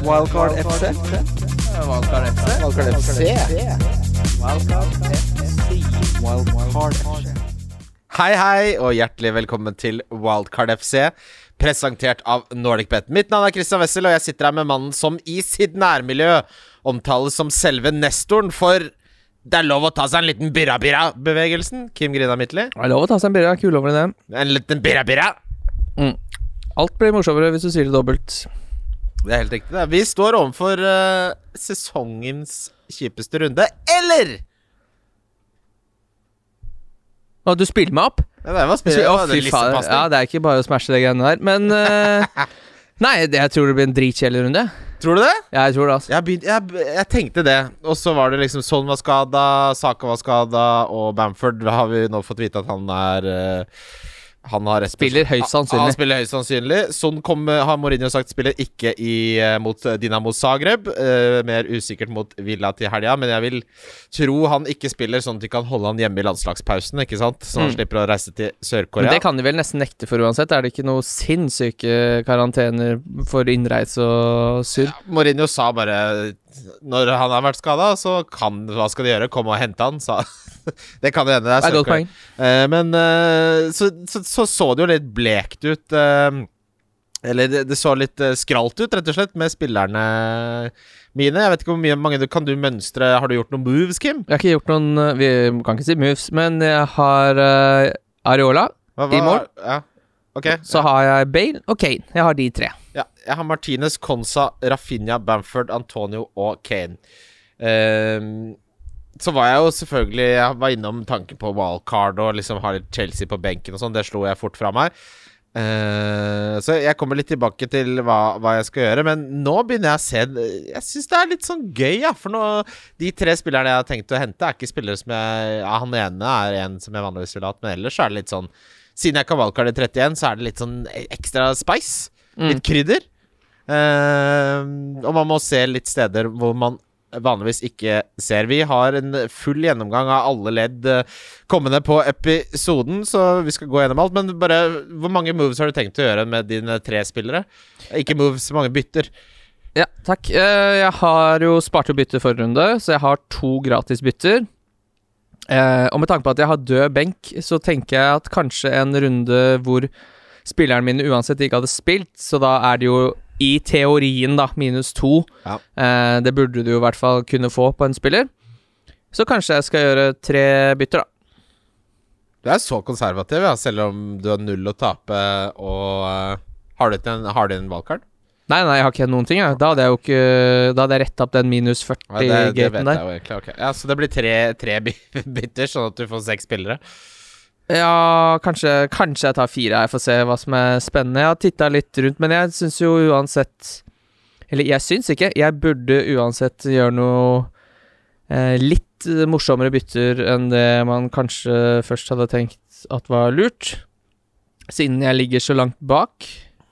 Wildcard FC. Wildcard FC. Wildcard FC. Wildcard FC. Hei, hei, og hjertelig velkommen til Wildcard FC, presentert av NordicBet. Mitt navn er Christian Wessel, og jeg sitter her med mannen som i sitt nærmiljø omtales som selve nestoren for det er lov å ta seg en liten birra-birra-bevegelsen. Kim Grina Midtly. Det er lov å ta seg en birra. Kul over det. En liten birra-birra. Alt blir morsommere hvis du sier det dobbelt. Det er helt riktig. det. Vi står overfor uh, sesongens kjipeste runde, eller Å, du spiller meg opp? Ja, det var Å, spillet. fy fader. Ja, det er ikke bare å smashe de greiene der. Men uh, Nei, det, jeg tror det blir en dritkjedelig runde. Tror du det? Ja, jeg tror det, altså. Jeg, begynt, jeg, jeg tenkte det, og så var det liksom Son var skada, Saka var skada, og Bamford har vi nå fått vite at han er eh, Han har rett Spiller høyst sannsynlig. Han spiller høyst sannsynlig. Sånn kom, har Mourinho sagt spiller ikke i, eh, mot Dinamo Zagreb. Uh, mer usikkert mot Villa til helga, men jeg vil tro han ikke spiller sånn at de kan holde han hjemme i landslagspausen, ikke sant? Så han Mm. slipper å reise til Sør-Korea. det kan de vel nesten nekte for uansett. Er det ikke noe sinnssyke karantener for innreise og surr? Mourinho sa bare Når han har vært skada, så kan Hva skal de gjøre? Komme og hente han, sa Det kan hende. Det er godt poeng. Eh, men eh, så, så, så så det jo litt blekt ut. eh, eller det, så litt skralt ut, rett og slett, med spillerne mine. Jeg vet ikke hvor mye mange du, Kan du mønstre Har du gjort noen moves, Kim? Jeg har ikke gjort noen Vi kan ikke si moves, men jeg har Areola. Hva, I mål? Ja. Okay. Så har jeg Bale og Kane. Jeg har de tre. Jeg har Martinez, Konsa, Rafinha, Bamford, Antonio og Kane. Ehm, så var jeg jo selvfølgelig Jeg var innom tanken på wildcard og liksom ha litt Chelsea på benken og sånn. Det slo jeg fort fra meg. Uh, så jeg kommer litt tilbake til hva, hva jeg skal gjøre. Men nå begynner jeg å se Jeg syns det er litt sånn gøy, ja. For nå De tre spillerne jeg har tenkt å hente, er ikke spillere som jeg Ja, han ene er en som jeg vanligvis ville hatt, men ellers er det litt sånn Siden jeg kan valgkarte i 31, så er det litt sånn ekstra spice. Litt krydder. Eh, og man må se litt steder hvor man vanligvis ikke ser. Vi har en full gjennomgang av alle ledd eh, kommende på episoden, så vi skal gå gjennom alt. Men bare hvor mange moves har du tenkt å gjøre med dine tre spillere? Ikke moves, mange bytter. Ja, takk. Eh, Jeg har jo spart opp bytte forrige runde, så jeg har to gratis bytter. Eh, og med tanke på at jeg har død benk, så tenker jeg at kanskje en runde hvor spillerne mine uansett ikke hadde spilt, så da er det jo i teorien, da, minus to. Ja. Eh, det burde du i hvert fall kunne få på en spiller. Så kanskje jeg skal gjøre tre bytter, da. Du er så konservativ, ja, selv om du har null å tape og uh, Har du ikke en, har du en valgkart? Nei, nei, jeg har ikke noen ting, Ja. Da hadde jeg jo ikke Da hadde jeg retta opp den minus Ja, det, det vet 40-gaten ja, der. egentlig. Ja, så det blir tre, tre bytter, sånn at du får seks spillere? Ja, kanskje, kanskje jeg tar fire. Jeg får se hva som er spennende. Jeg har titta litt rundt, men jeg syns jo uansett Eller jeg syns ikke. Jeg burde uansett gjøre noe eh, litt morsommere bytter enn det man kanskje først hadde tenkt at var lurt. Siden jeg ligger så langt bak.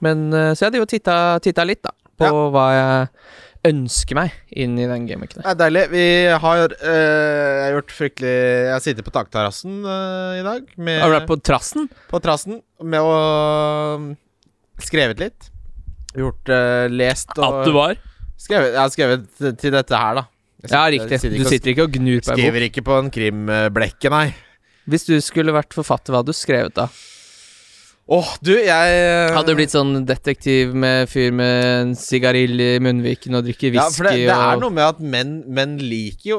Men eh, Så jeg hadde jo titta, titta litt, da, på Ja. hva jeg ønsker meg inn i den gameweeken. Det er deilig. Vi har øh, gjort fryktelig Jeg har sittet på takterrassen øh, i dag. Med, Har du vært på trassen? på trassen. med å um, skrevet litt. Gjort øh, Lest og var? skrevet, Jeg har skrevet til dette her, da. Sitter, Ja, riktig. sitter Du sitter ikke og gnur på en bok. Skriver ikke på en krimblekke, nei. Hvis du skulle vært forfatter, hva hadde du skrevet da? Åh, du, jeg Hadde du blitt sånn detektiv med fyr med en sigarill i munnviken og drikker Ja, for det, det er og noe med at menn, menn liker jo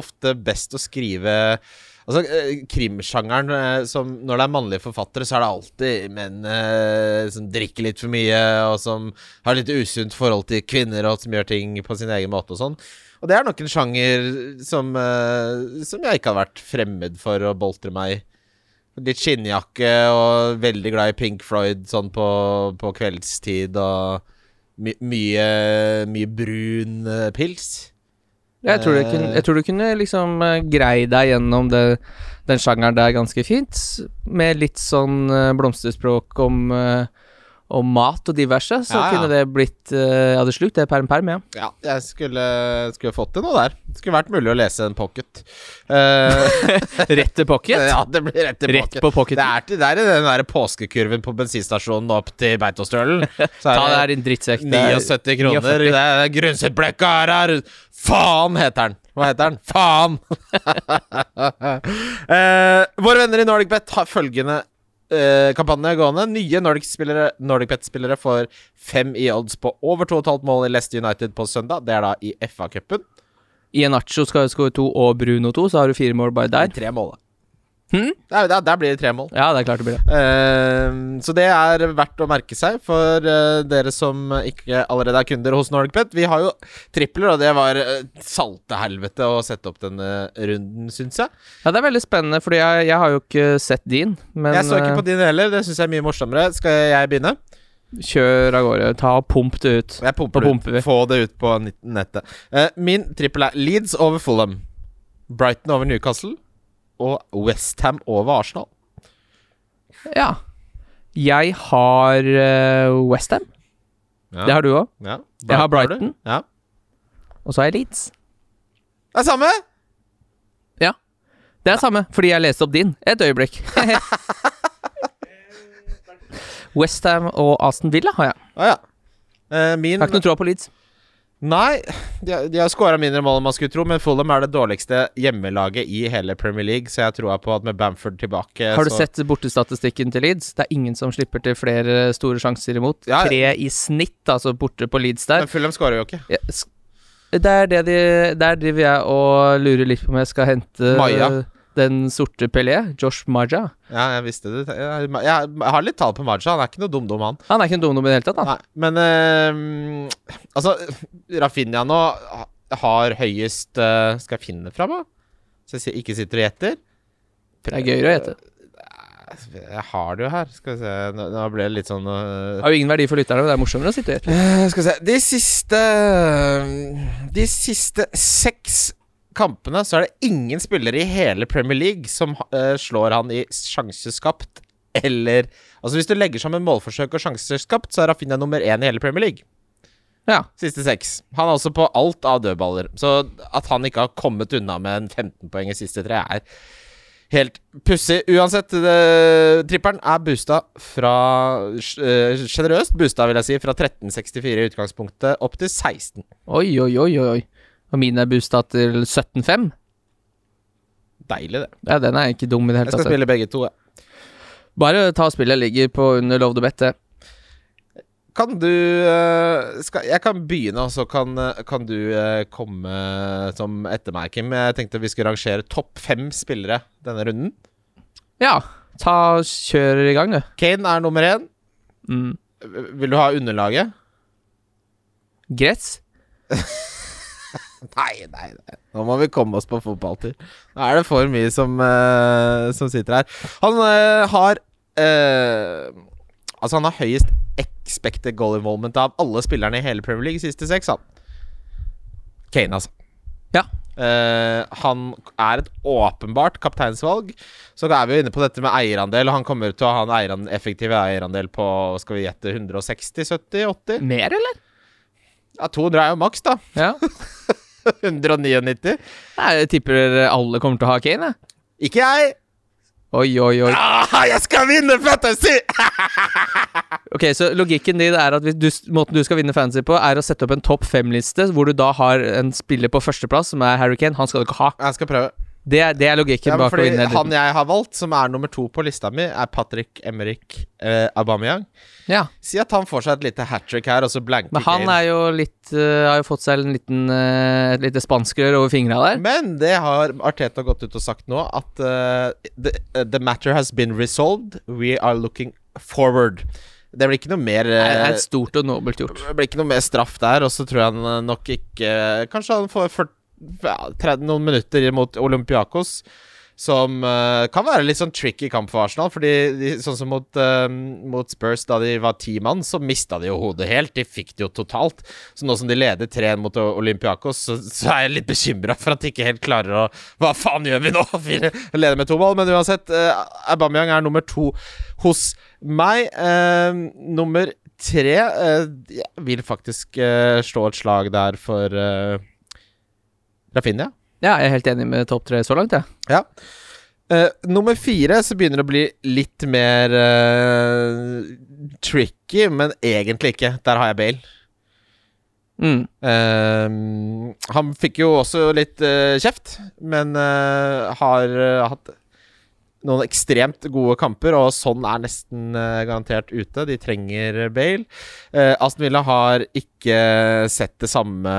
ofte best å skrive Altså, eh, Krimsjangeren eh, som Når det er mannlige forfattere, så er det alltid menn eh, som drikker litt for mye, og som har litt usunt forhold til kvinner, og som gjør ting på sin egen måte og sånn. Og det er nok en sjanger som, eh, som jeg ikke har vært fremmed for å boltre meg i. Litt skinnjakke og veldig glad i Pink Floyd sånn på, på kveldstid, og my, mye, mye brun eh, pils. jeg, tror du kunne, jeg tror du kunne liksom greie deg gjennom det, den sjangeren der ganske fint, med litt sånn eh, blomsterspråk om, eh, og mat og diverse, så Ja, ja. kunne det blitt eh, Jeg hadde slukt det per en perm, ja. Ja, jeg skulle, skulle fått til noe der. Det skulle vært mulig å lese en pocket. Uh, Rett til pocket. ja, det blir rett til Rett pocket. på pocket. Det er, det er den der påskekurven på bensinstasjonen opp til Beitostølen. Ta det er her, din drittsekk. Er 79 kroner. 49. Det er her, her. Faen, heter den. Hva heter den? Faen! uh, våre venner i NordicBet har følgende eh, kampanje gående. Nye Nordic-spillere Nordic får fem i odds på over 2,5 mål i Leicester United på søndag. Det er da i FA-cupen. Ianacho skal skåre to og Bruno to, så har du fire mål bare der. Tre mål, da. Hm? Der, der, der blir det tre mål. Ja, det er klart det blir det. Uh, så det er verdt å merke seg for uh, dere som ikke allerede er kunder hos Nordic Pet. Vi har jo tripler, og det var uh, salte helvete å sette opp denne runden, syns jeg. Ja, det er veldig spennende, fordi jeg, jeg har jo ikke sett din. Men jeg så ikke eh, på din heller, det syns jeg er mye morsommere. Skal jeg begynne? kjør av gårde. Ta og Pump det ut. Jeg pumper det ut. Få det ut på nettet. Eh, min trippel er Leeds over Fulham, Brighton over Newcastle og Westham over Arsenal. Ja. Jeg har uh, Westham. Ja. Det har du òg. ja. Jeg har? Brighton. Ja. Og så har jeg Leeds. Det er samme! Ja. Det er samme, fordi jeg leste opp din. Et øyeblikk. Westham og Aston Villa har jeg. Ah, ja. Uh, min Jeg har ikke noe tro på Leeds. Nei, de, de har skåra mindre mål enn man skulle tro, men Fulham er det dårligste hjemmelaget i hele Premier League, så jeg tror på at med Bamford tilbake Har du så sett bortestatistikken til Leeds? Det er ingen som slipper til flere store sjanser imot. Ja. Tre i snitt, altså borte på Leeds der. Men Fulham skårer jo ikke. Ja, Det er det de Der driver jeg og lurer litt på om jeg skal hente Maja. Den sorte Pelé, Josh Maja. Ja, jeg visste det. Jeg, har litt tall på Maja, han er ikke noe dum-dum, han. Han er ikke noe dum nummer i det hele tatt, han. Men eh, Altså, Rafinha nå har høyest eh, Skal jeg finne det fram, da? Så jeg ikke sitter og gjetter? Det er gøyere å gjette. Jeg har det jo her. Skal vi se Nå, nå ble det litt sånn uh... Har jo ingen verdi for lytterne, men det er morsommere å sitte og gjette. Eh, Skal vi se De siste De siste seks kampene så er det ingen spillere i hele Premier League som uh, slår han i sjanseskapt eller Altså Hvis du legger sammen målforsøk og sjanseskapt, så er Rafinha nummer én i hele Premier League. Ja. Siste seks. Han er også på alt av dødballer. Så at han ikke har kommet unna med en 15 poeng i siste tre, er helt pussig. Uansett, det, tripperen er boosta fra Sjenerøst Generøst boosta, vil jeg si, fra 1364 i utgangspunktet opp til 16. Oi, oi, oi, oi. Og min er boosta til 17,5. Deilig, det. Ja, den er ikke dum i det hele tatt. Jeg skal spille begge to, jeg. Bare ta spillet ligger på under love the bet, det. Kan du eh, skal, Jeg kan begynne, og så kan, eh, kan du eh, komme som etter meg, Kim. Jeg tenkte vi skulle rangere topp fem spillere denne runden. Ja. Ta Kjør i gang, du. Kane er nummer én. Mm. Vil du ha underlaget? Grets? Nei, nei, nei. Nå må vi komme oss på fotballtur. Nå er det for mye som, uh, som sitter her. Han uh, har uh, Altså, han har høyest expected goal involvement av alle spillerne i hele Premier League siste seks, han. Kane, altså. Ja. Han er et åpenbart kapteinsvalg. Så er vi jo inne på dette med eierandel. Han kommer til å ha en eieran, effektiv eierandel på skal vi gjette 160, 70, 80? Mer, eller? Ja, 200 er jo maks, da. Ja. 199. Nei, jeg tipper alle kommer til å ha Kane, jeg. Ikke jeg. Oi, oi, oi. Ah, jeg skal vinne Fantasy! Ok, Så logikken din er at du, måten du skal vinne fantasy på, er å sette opp en topp fem-liste, hvor du da har en spiller på førsteplass, som er Harry Kane. Han skal du ikke ha. Jeg skal prøve. Det det er logikken Ja, bak å vinne. han jeg har valgt, som er nummer to på lista mi, er Patrick Emerick eh, Aubameyang. Ja, Si at han får seg et lite hat trick her, og så blanker Men han er jo litt uh, Har jo fått seg en liten uh, et lite spanskrør over fingra der. Men det har Arteta gått ut og sagt nå, at uh, the, the matter has been resolved. We are looking forward. Det blir ikke noe mer Det eh, er stort og nobelt gjort. Det blir ikke noe mer straff der, og så tror jeg han nok ikke Kanskje han får 40, ja, 30 noen minutter mot Olympiakos. som uh, kan være litt sånn tricky kamp for Arsenal. Fordi de, sånn som mot, uh, mot Spurs, da de var ti mann, så mista de jo hodet helt. De fikk det jo totalt. Så nå som de leder 3-1 mot Olympiakos, så, så er jeg litt bekymra for at de ikke helt klarer å Hva faen gjør vi nå? Vi Leder med to mål. Men uansett, uh, Aubameyang er nummer to hos meg. Uh, nummer tre Jeg vil faktisk slå et slag der for Rafinha. Ja, jeg er helt enig med topp tre så langt, jeg. Ja. Uh, nummer fire så begynner det å bli litt mer uh, tricky, men egentlig ikke. Der har jeg Bale. Mm. Uh, han fikk jo også litt kjeft, men har hatt noen ekstremt gode kamper, og sånn er nesten uh, garantert ute. De trenger Bale. Uh, Aston Villa har ikke sett det samme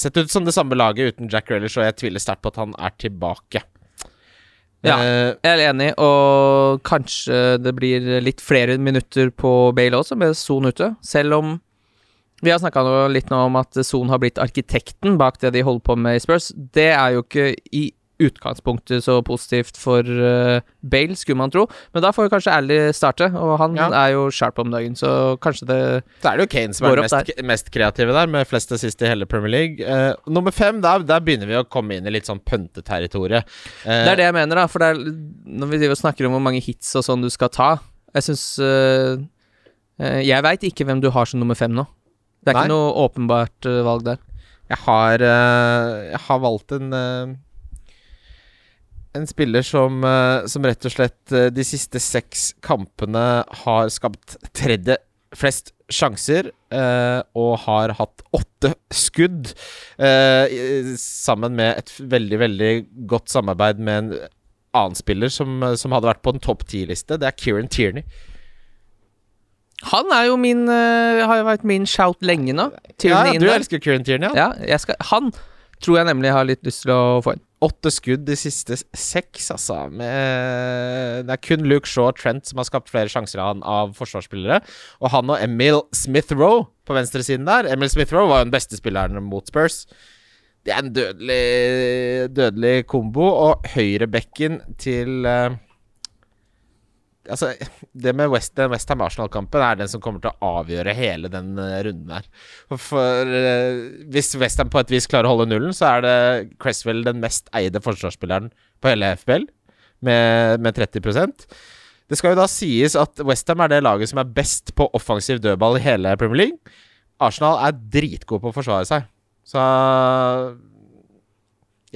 Sett ut som det samme laget uten Jack Relish, og jeg tviler sterkt på at han er tilbake. Ja. Eh, Jeg er enig, og kanskje det blir litt flere minutter på Bale også, med Son ute. Selv om vi har snakka litt nå om at Son har blitt arkitekten bak det de holder på med i Spurs. Det er jo ikke i utgangspunktet så positivt for uh, Bale, skulle man tro. Men da får jo kanskje Ally starte, og han Ja. er jo sharp om dagen, så kanskje det Så er det jo Kane som er den mest, mest kreative der, med flest assist i hele Premier League. Uh, nummer fem, der, der begynner vi å komme inn i litt sånn pønteterritoriet. Uh, Det er det jeg mener, da. For er, når vi snakker om hvor mange hits og sånn du skal ta Jeg syns Jeg veit ikke hvem du har som nummer fem nå. Det er Nei. ikke noe åpenbart valg der. Jeg har, jeg har valgt en En spiller som, eh, som rett og slett eh, de siste seks kampene har skapt tredje flest sjanser, eh, og har hatt åtte skudd. eh, sammen med et veldig, veldig godt samarbeid med en annen spiller som, som hadde vært på en topp ti-liste. Det er Kieran Tierney. Han er jo min eh, Har jo vært min shout lenge nå. Tierney ja, du elsker Kieran Tierney, ja. Ja, skal, han tror jeg nemlig har litt lyst til å få inn. Åtte skudd de siste seks, altså. Med, det er kun Luke Shaw og Trent som har skapt flere sjanser av, av forsvarsspillere. Og han og Emil Smith-Roe på venstresiden der. Emil Smith-Roe var jo den beste spilleren mot Spurs. Det er en dødelig, dødelig kombo. Og høyrebekken til eh, Altså, det med West, den Westham Arsenal-kampen er den som kommer til å avgjøre hele den eh, runden her. For, eh, hvis Westham på et vis klarer å holde nullen, så er det Cresswell den mest eide forsvarsspilleren på hele FBL, med, med 30% Det skal jo da sies at Westham er det laget som er best på offensiv dødball i hele Premier League. Arsenal er dritgod på å forsvare seg. Så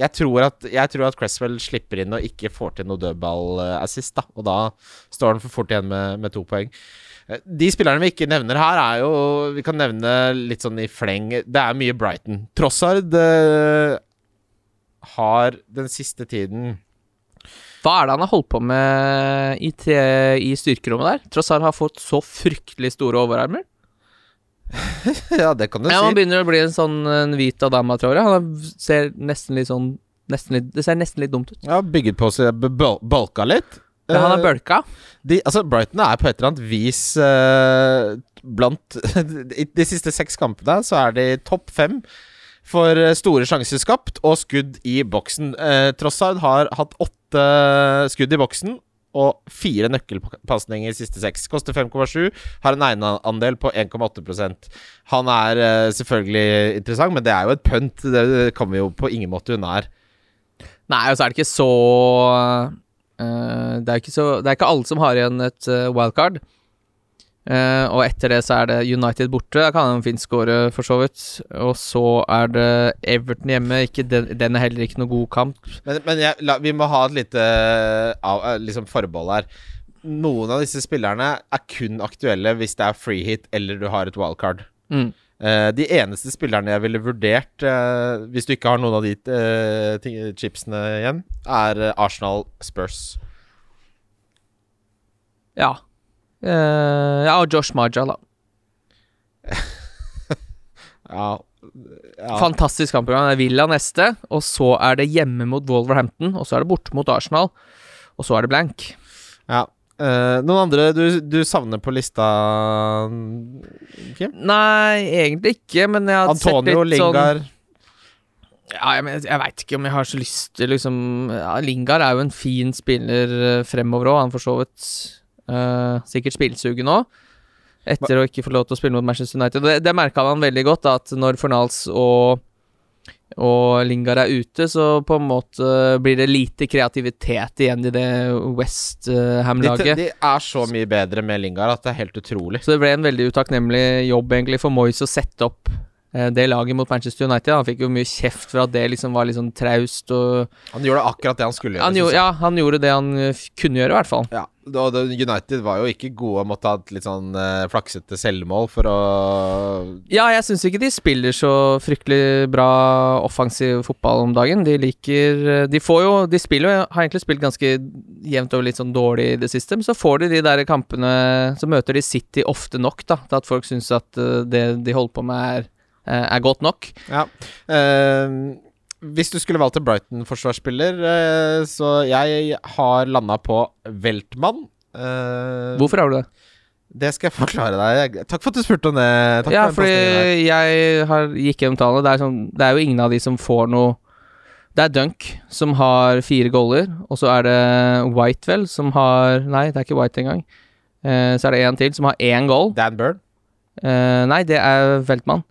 jeg tror, at, jeg tror at Cresswell slipper inn og ikke får til noe dødballassist, da. Og da står han for fort igjen med, med to poeng. Eh, De spillerne vi ikke nevner her, er jo Vi kan nevne litt sånn i fleng. Det er mye Brighton. Trossard eh, har den siste tiden Hva er det han har holdt på med i, i styrkerommet der? Trossard har fått så fryktelig store overarmer. Ja, det kan du Ja, Han begynner å bli en sånn en hvit Adama, tror jeg. Han ser nesten litt sånn nesten litt, Det ser nesten litt dumt ut. Ja, bygget på seg b- litt. Ja, han er Eh, bølka. de, altså Brighton er på et eller annet vis eh, blant I de siste seks kampene så er de topp fem for eh, store sjanser skapt og skudd i boksen. Eh, Trossard har hatt åtte skudd i boksen og fire nøkkelpasninger siste seks. Koster 5,7, har en eierandel på 1,8% Han er uh, selvfølgelig interessant, men det er jo et pønt. Det, kan vi jo på ingen måte unna her. Nei, og så er det ikke så uh, det, er ikke så det er ikke alle som har igjen et uh, wildcard. Eh, og etter det så er det United borte. Da kan han fint score, for så vidt. Og så er det Everton hjemme. Ikke den, den er heller ikke noe god kamp. Men, men jeg, la, vi må ha et lite av, eh, liksom forbehold her. Noen av disse spillerne er kun aktuelle hvis det er free hit eller du har et wildcard. Mm. Uh, de eneste spillerne jeg ville vurdert, uh, hvis du ikke har noen av de eh, ting, chipsene igjen, er eh, Arsenal Spurs. Ja. Eh, ja, og Josh Maja, da. Ja, ja. Fantastisk kampprogram. Det er Villa neste, og så er det hjemme mot Wolverhampton, og så er det borte mot Arsenal, og så er det blank. ja. Uh, noen andre du, du savner på lista, Kim? Nei, egentlig ikke, men jeg har sett Lingard. sånn Lingard. Ja, jeg, jeg veit ikke om jeg har så lyst til liksom ja, Lingard er jo en fin spiller eh, fremover òg. Han for så vidt eh, sikkert spillsugen òg. Etter å ikke få lov til å spille mot Manchester United. Det, det merka han veldig godt, da, at når Fornals og og Lingard er ute, så på en måte blir det lite kreativitet igjen i det West Ham-laget. de er så mye bedre med Lingard at det er helt utrolig. Så det ble en veldig utakknemlig jobb egentlig for Moyes å sette opp eh, det laget mot Manchester United. Han fikk jo mye kjeft for at det liksom var litt sånn traust og Han gjorde akkurat det han skulle gjøre. han gjorde. Ja, han gjorde det han eh, kunne gjøre, i hvert fall. Ja, United var jo ikke gode, måtte ha et litt sånn eh, flaksete selvmål for å Ja, jeg syns ikke de spiller så fryktelig bra offensiv fotball om dagen. De liker eh, De får jo De spiller jo Har egentlig spilt ganske jevnt over litt sånn dårlig i det siste, men så får de de der kampene Så møter de City ofte nok, da, til at folk syns at eh, det de holder på med, er, eh, er godt nok. Ja. Uh, hvis du skulle valgt en Brighton-forsvarsspiller, uh, så jeg har landa på Weltmann. Uh, Hvorfor har du det? Det skal jeg forklare deg. Takk for at du spurte om det. Takk Ja, for fordi jeg har, gikk gjennom tallene. Det sånn, det er jo ingen av de som får noe Det er Dunk som har fire goaler, og så er det White, vel, som har Nei, det er ikke White engang. Eh, så er det en til som har én goal. Dan Burn. Eh, nei, det er Veltmann.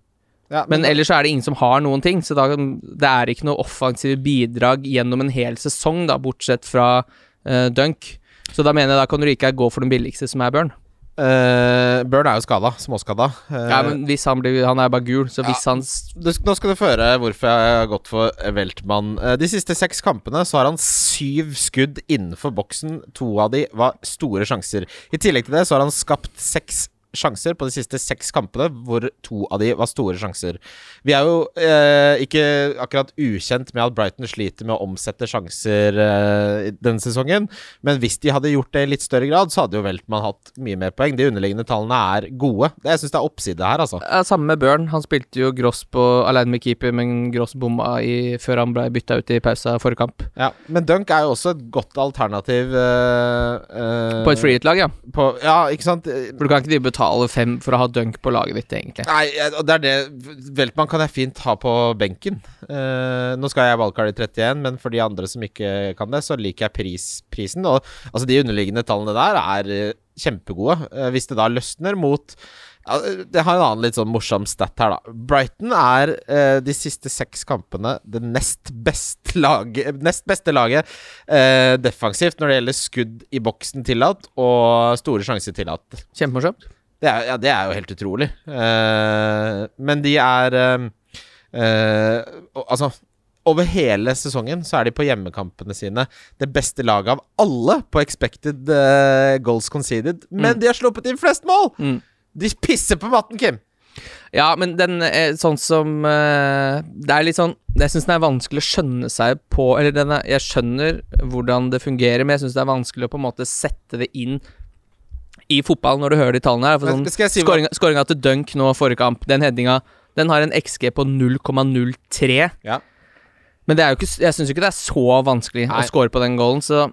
Ja, Men ellers så er det ingen som har noen ting, så da, det er ikke noe offensive bidrag gjennom en hel sesong, da, bortsett fra uh, Dunk. Så da mener jeg da kan du like gå for den billigste, som er Burn. Uh, Burn er jo skada. Småskada. Uh, Ja, men hvis han blir Han er bare gul, så hvis Ja. han du, nå skal du få høre hvorfor jeg har gått for Weltmann. Uh, De siste seks kampene så har han syv skudd innenfor boksen. To av de var store sjanser. I tillegg til det så har han skapt seks sjanser på de siste seks kampene, hvor to av de var store sjanser. Vi er jo eh, ikke akkurat ukjent med at Brighton sliter med å omsette sjanser eh, denne sesongen, men hvis de hadde gjort det i litt større grad, så hadde jo Weltmann hatt mye mer poeng. De underliggende tallene er gode. Det, jeg syns det er oppside her, altså. Ja, Samme med Burn. Han spilte jo Gross på aleine med keeper, men Gross bomma i, før han ble bytta ut i pausa forrige kamp. Ja, men Dunk er jo også et godt alternativ eh, eh, På et freehit-lag, ja. på- Ja, ikke sant? For du kan ikke de betale fem for å ha Dunk på laget ditt, egentlig. Nei, det er det Veltmann kan jeg fint ha på benken. Uh, nå skal jeg valgkart i 31, men for de andre som ikke kan det, så liker jeg pris, prisen. Og altså, de underliggende tallene der er eh, kjempegode. Uh, hvis det da løsner mot jeg har en annen litt sånn morsom stat her, da. Brighton er eh, de siste seks kampene det nest beste laget, nest beste laget eh, defensivt når det gjelder skudd i boksen tillatt og store sjanser tillatt. Kjempemorsomt. Det er, ja, det er jo helt utrolig. Uh, men de er uh, uh, Altså over hele sesongen så er de på hjemmekampene sine det beste laget av alle på expected goals conceded. Men Mm. de har sluppet inn flest mål! Mm. De pisser på matten, Kim! Ja, men den er sånn som Det er litt sånn Jeg syns den er vanskelig å skjønne seg på Eller den er, jeg skjønner hvordan det fungerer, men jeg syns det er vanskelig å på en måte sette det inn i fotball når du hører de tallene her. For sånn, si Skåringa til Dunk nå forrige kamp, den headinga, den har en XG på 0,03. Ja. Men det er jo ikke, jeg syns ikke det er så vanskelig Nei. å score på den goalen, så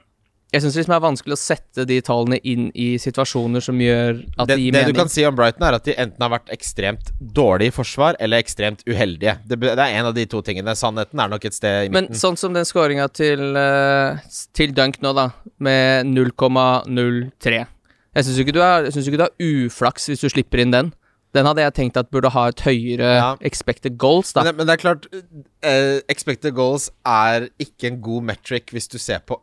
jeg syns liksom det er vanskelig å sette de tallene inn i situasjoner som gjør at Det, de gir det du kan si om Brighton, er at de enten har vært ekstremt dårlige i forsvar eller ekstremt uheldige. Det, det er en av de to tingene. Sannheten er nok et sted i midten. Men sånn som den skåringa til, eh, til Dunk nå, da, med 0,03 Jeg syns ikke, ikke du har uflaks hvis du slipper inn den. Den hadde jeg tenkt at burde ha et høyere Ja. expected goals, da. Men, men det er klart eh, Expected goals er ikke en god metric hvis du ser på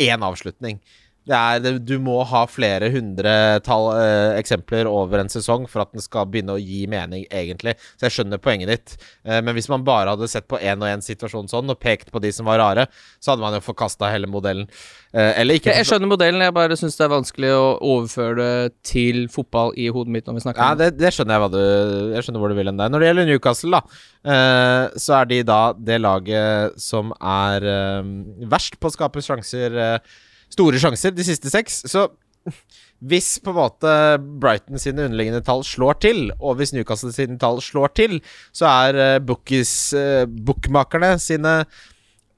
én avslutning. Er, du må ha flere hundretall eh, eksempler over en sesong for at den skal begynne å gi mening, egentlig. Så jeg skjønner poenget ditt. Eh, men hvis man bare hadde sett på én og én situasjon sånn, og pekt på de som var rare, så hadde man jo forkasta hele modellen. Eh, eller ikke. Jeg, skjønner modellen, jeg bare syns det er vanskelig å overføre det til fotball i hodet mitt når vi snakker Ja, om det. det, skjønner jeg du Jeg skjønner hvor du vil hen der. Når det gjelder Newcastle, da, eh, så er de da det laget som er eh, verst på å skape sjanser eh, Store sjanser de siste seks. Så hvis på en måte Brighton sine underliggende tall slår til, og hvis Newcastle sine tall slår til, så er eh, bookies eh, bookmakerne sine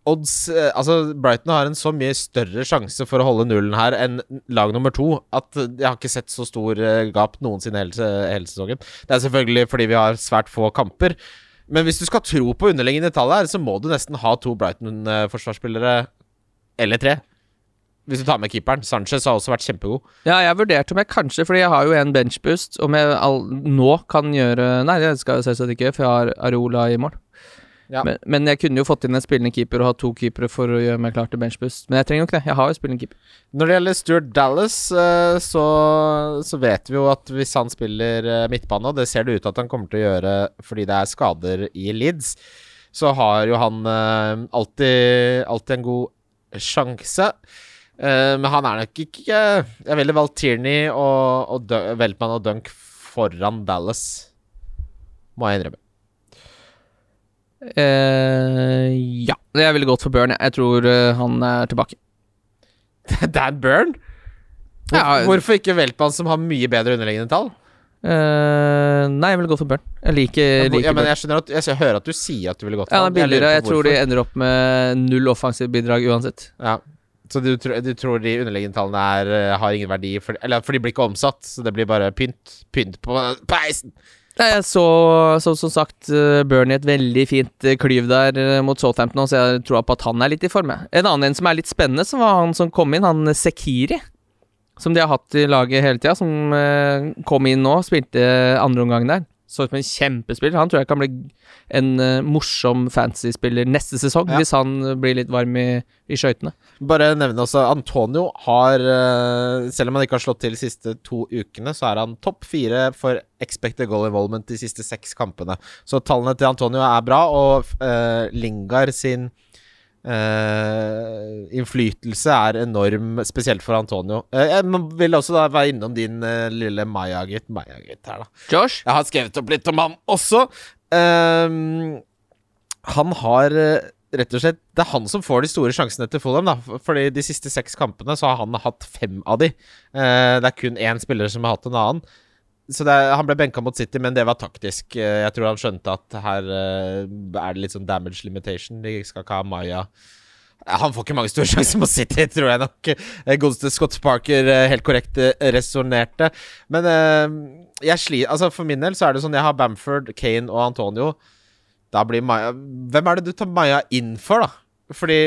odds eh, Altså, Brighton har en så mye større sjanse for å holde nullen her enn lag nummer to at jeg har ikke sett så stor gap noensinne hele sesongen. Det er selvfølgelig fordi vi har svært få kamper. Men hvis du skal tro på underliggende tall her, så må du nesten ha to Brighton-forsvarsspillere, eller tre. Hvis du tar med keeperen. Sanchez har også vært kjempegod. Ja, jeg vurderte om jeg kanskje, fordi jeg har jo en benchboost, om jeg all, nå kan gjøre Nei, det skal jeg selvsagt ikke, for jeg har Arola i mål. Ja. Men, men jeg kunne jo fått inn en spillende keeper og ha to keepere for å gjøre meg klar til benchboost. Men jeg trenger jo ikke det. Jeg har jo spillende keeper. Når det gjelder Stuart Dallas, eh, så, så vet vi jo at hvis han spiller eh, midtbane, og det ser det ut til at han kommer til å gjøre fordi det er skader i Leeds, så har jo han eh, alltid, alltid en god sjanse. Eh, men han er nok ikke Jeg ville valgt Tierney og, og Dun- Veltman og Dunk foran Dallas, må jeg innrømme. Uh, ja. Jeg ville gått for Burn. jeg. Tror uh, han er tilbake. Dan Burn? Hvor, Ja, hvorfor ikke Veltman, som har mye bedre underliggende tall? Uh, nei, jeg ville gått for Burn. Jeg liker, Ja, liker men jeg at Jeg jeg hører at du sier at du ville gått for ja, han. Jeg. Jeg tror de ender opp med null offensivt bidrag uansett. Ja. Så du, du tror de underliggende tallene er, eh, har ingen verdi? For, eller for de blir ikke omsatt, så det blir bare pynt. Pynt på peisen! Nei, Jeg så, så som sagt Bernie et veldig fint eh, klyv der eh, mot Southampton, så jeg tror på at han er litt i form. En annen en som er litt spennende, som var han som kom inn, han Sekiri. Som de har hatt i laget hele tida, som eh, kom inn nå, spilte andre omgang der. Så ut som en kjempespiller. Han tror jeg kan bli en uh, morsom fantasy-spiller neste sesong, Ja. hvis han eh, blir litt varm i, i skøytene. Bare nevne også Antonio har uh, Selv om han ikke har slått til de siste to ukene, så er han topp fire for expected goal involvement de siste seks kampene. Så tallene til Antonio er bra, og uh, Lingard sin eh, innflytelse er enorm, spesielt for Antonio. Uh, jeg vil også da være innom din uh, lille Maya-gutt Maya-gutt her, da. Josh? Jeg har skrevet opp litt om han også. Han har rett og slett Det er han som får de store sjansene til Fulham. da For- Fordi de siste seks kampene så har han hatt fem av de. Det er kun én spiller som har hatt en annen. Så er, Han ble benka mot City, men det var taktisk. Eh, jeg tror han skjønte at her eh, er det litt sånn damage limitation. De skal ikke ha Maya Eh, Han får ikke mange store sjanser mot City, tror jeg nok. Godeste Scott Parker helt korrekt resonnerte. Men jeg sli, altså for min del så er det sånn jeg har Bamford, Kane og Antonio. Da blir Maya Hvem er det du tar Maya inn for, da? Fordi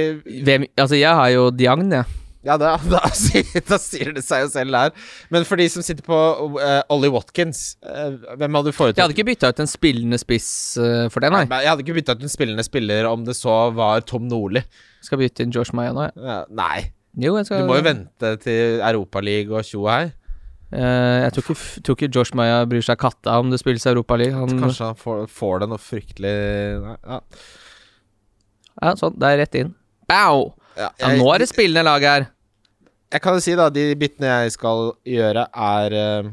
Hvem, altså, jeg har jo Diagne, jeg. Ja, da, da, da sier det seg jo selv der. Men for de som sitter på uh, Ollie Watkins, uh, hvem hadde du Jeg hadde ikke bytta ut en spillende spiss uh, for det, nei. Nei, Jeg hadde ikke bytta ut en spillende spiller om det så var Tom Nordli. Skal bytte inn Josh Maya nå, jeg. Ja, nei, Jo, jeg skal du må jo vente til Europaligaen og tjo hei. Eh, jeg tror ikke, tror ikke Josh Maya bryr seg katta om det spilles Europaliga. Han Kanskje han får, får det noe fryktelig nei, ja. Ja, sånn. Det er rett inn. Bow! Ja, Ja, nå er det spillende lag her. Jeg kan jo si, da, de byttene jeg skal gjøre, er uh,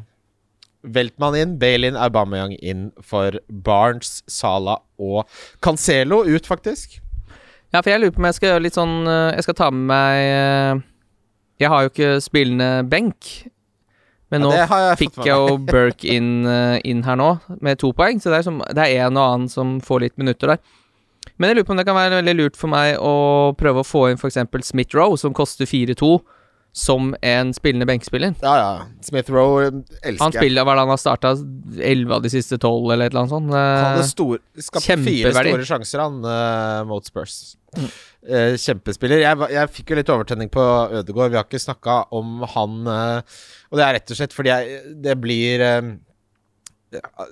Veltmann inn, Bailin, Aubameyang inn for Barnes, Sala og Cancelo ut, faktisk. Ja, for jeg lurer på om jeg skal gjøre litt sånn eh, Jeg skal ta med meg eh, Jeg har jo ikke spillende benk. Men nå ja, jeg fikk jeg jo Burke inn, inn her nå, med to poeng. Så det er, en og annen som får litt minutter der. Men jeg lurer på om det kan være veldig lurt for meg å prøve å få inn f.eks. Smith Roe, som koster 4-2, som en spillende benkspiller. Ja, ja. Smith Rowe elsker Han spiller hva det han har starta 11 av de siste 12, eller et eller annet sånt. Han Eh, hadde stor, skapte fire store sjanser, han, uh, mot Spurs. Mm. Uh, kjempespiller. Jeg, jeg fikk jo litt overtenning på Ødegaard. Vi har ikke snakka om han uh, Og det er rett og slett fordi jeg, det blir eh,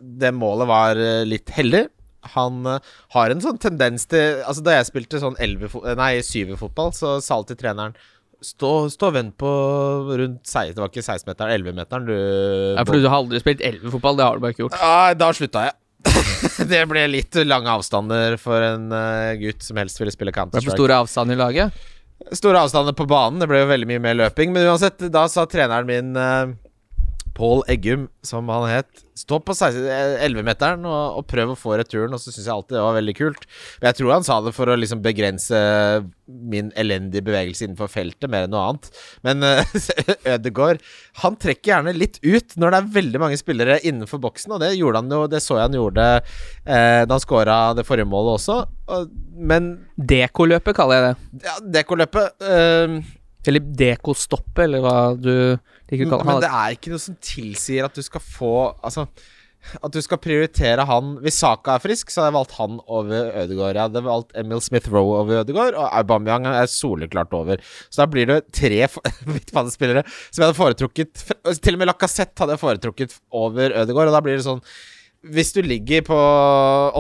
Det målet var eh, litt heldig. Han eh, har en sånn tendens til Altså Da jeg spilte sånn 11 fo- eh, Nei, 7-fotball, så sa alltid treneren Stå, stå og vent på rundt 16 Det var ikke 16-meteren, 11-meteren, ja, for du har aldri spilt 11-fotball, det har du bare ikke gjort. Nei, da slutta jeg. det ble litt lange avstander for en eh, gutt som helst ville spille Counter-Strike store avstander i laget. Store avstander på banen. Det ble jo veldig mye mer løping. Men uansett, da sa treneren min uh, Pål Eggum, som han het, stå på 16 eh, 11-meteren og, og prøv å få returen. Og så syns jeg alltid det var veldig kult. Men jeg tror han sa det for å liksom begrense min elendige bevegelse innenfor feltet, mer enn noe annet. Men uh, Ødegaard, han trekker gjerne litt ut når det er veldig mange spillere innenfor boksen, og det gjorde han jo Det så jeg han gjorde eh, da han scora det forrige målet også. Og, men Dekoløpet kaller jeg det. ja, dekoløpet eh, Eller dekostoppet, eller hva du liker å kalle Men det. det er ikke noe som tilsier at du skal få Altså at du skal prioritere han Hvis Saka er frisk, så hadde jeg valgt han over Ødegaard. Jeg hadde valgt Emil Smith Roe over Ødegaard, og Aubameyang er soleklart over. Så da blir det tre midtbanespillere som jeg hadde foretrukket Til og med Lacassette hadde jeg foretrukket over Ødegaard, og da blir det sånn hvis du ligger på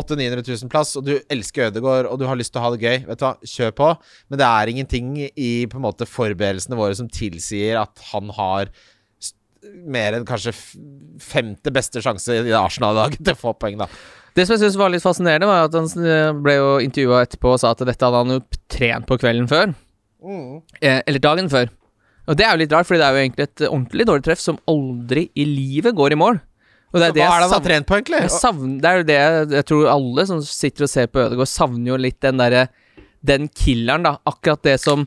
800 000-900 000 plass, og du elsker Ødegaard, og du har lyst til å ha det gøy, vet du hva, kjør på. Men det er ingenting i på en måte forberedelsene våre som tilsier at han har mer enn kanskje femte beste sjanse i Arsenal-laget til å få poeng, da. Det som jeg synes var litt fascinerende, var at han ble jo intervjua etterpå og sa at dette hadde han jo trent på kvelden før. Eh, eller dagen før. Og det er jo litt rart, fordi det er jo egentlig et ordentlig dårlig treff som aldri i livet går i mål. Og det er Hva er det han har trent på, egentlig? Jeg savner, det er jo det jeg, jeg tror alle som sitter og ser på Ødegaard, savner jo litt den derre Den killeren, da. Akkurat det som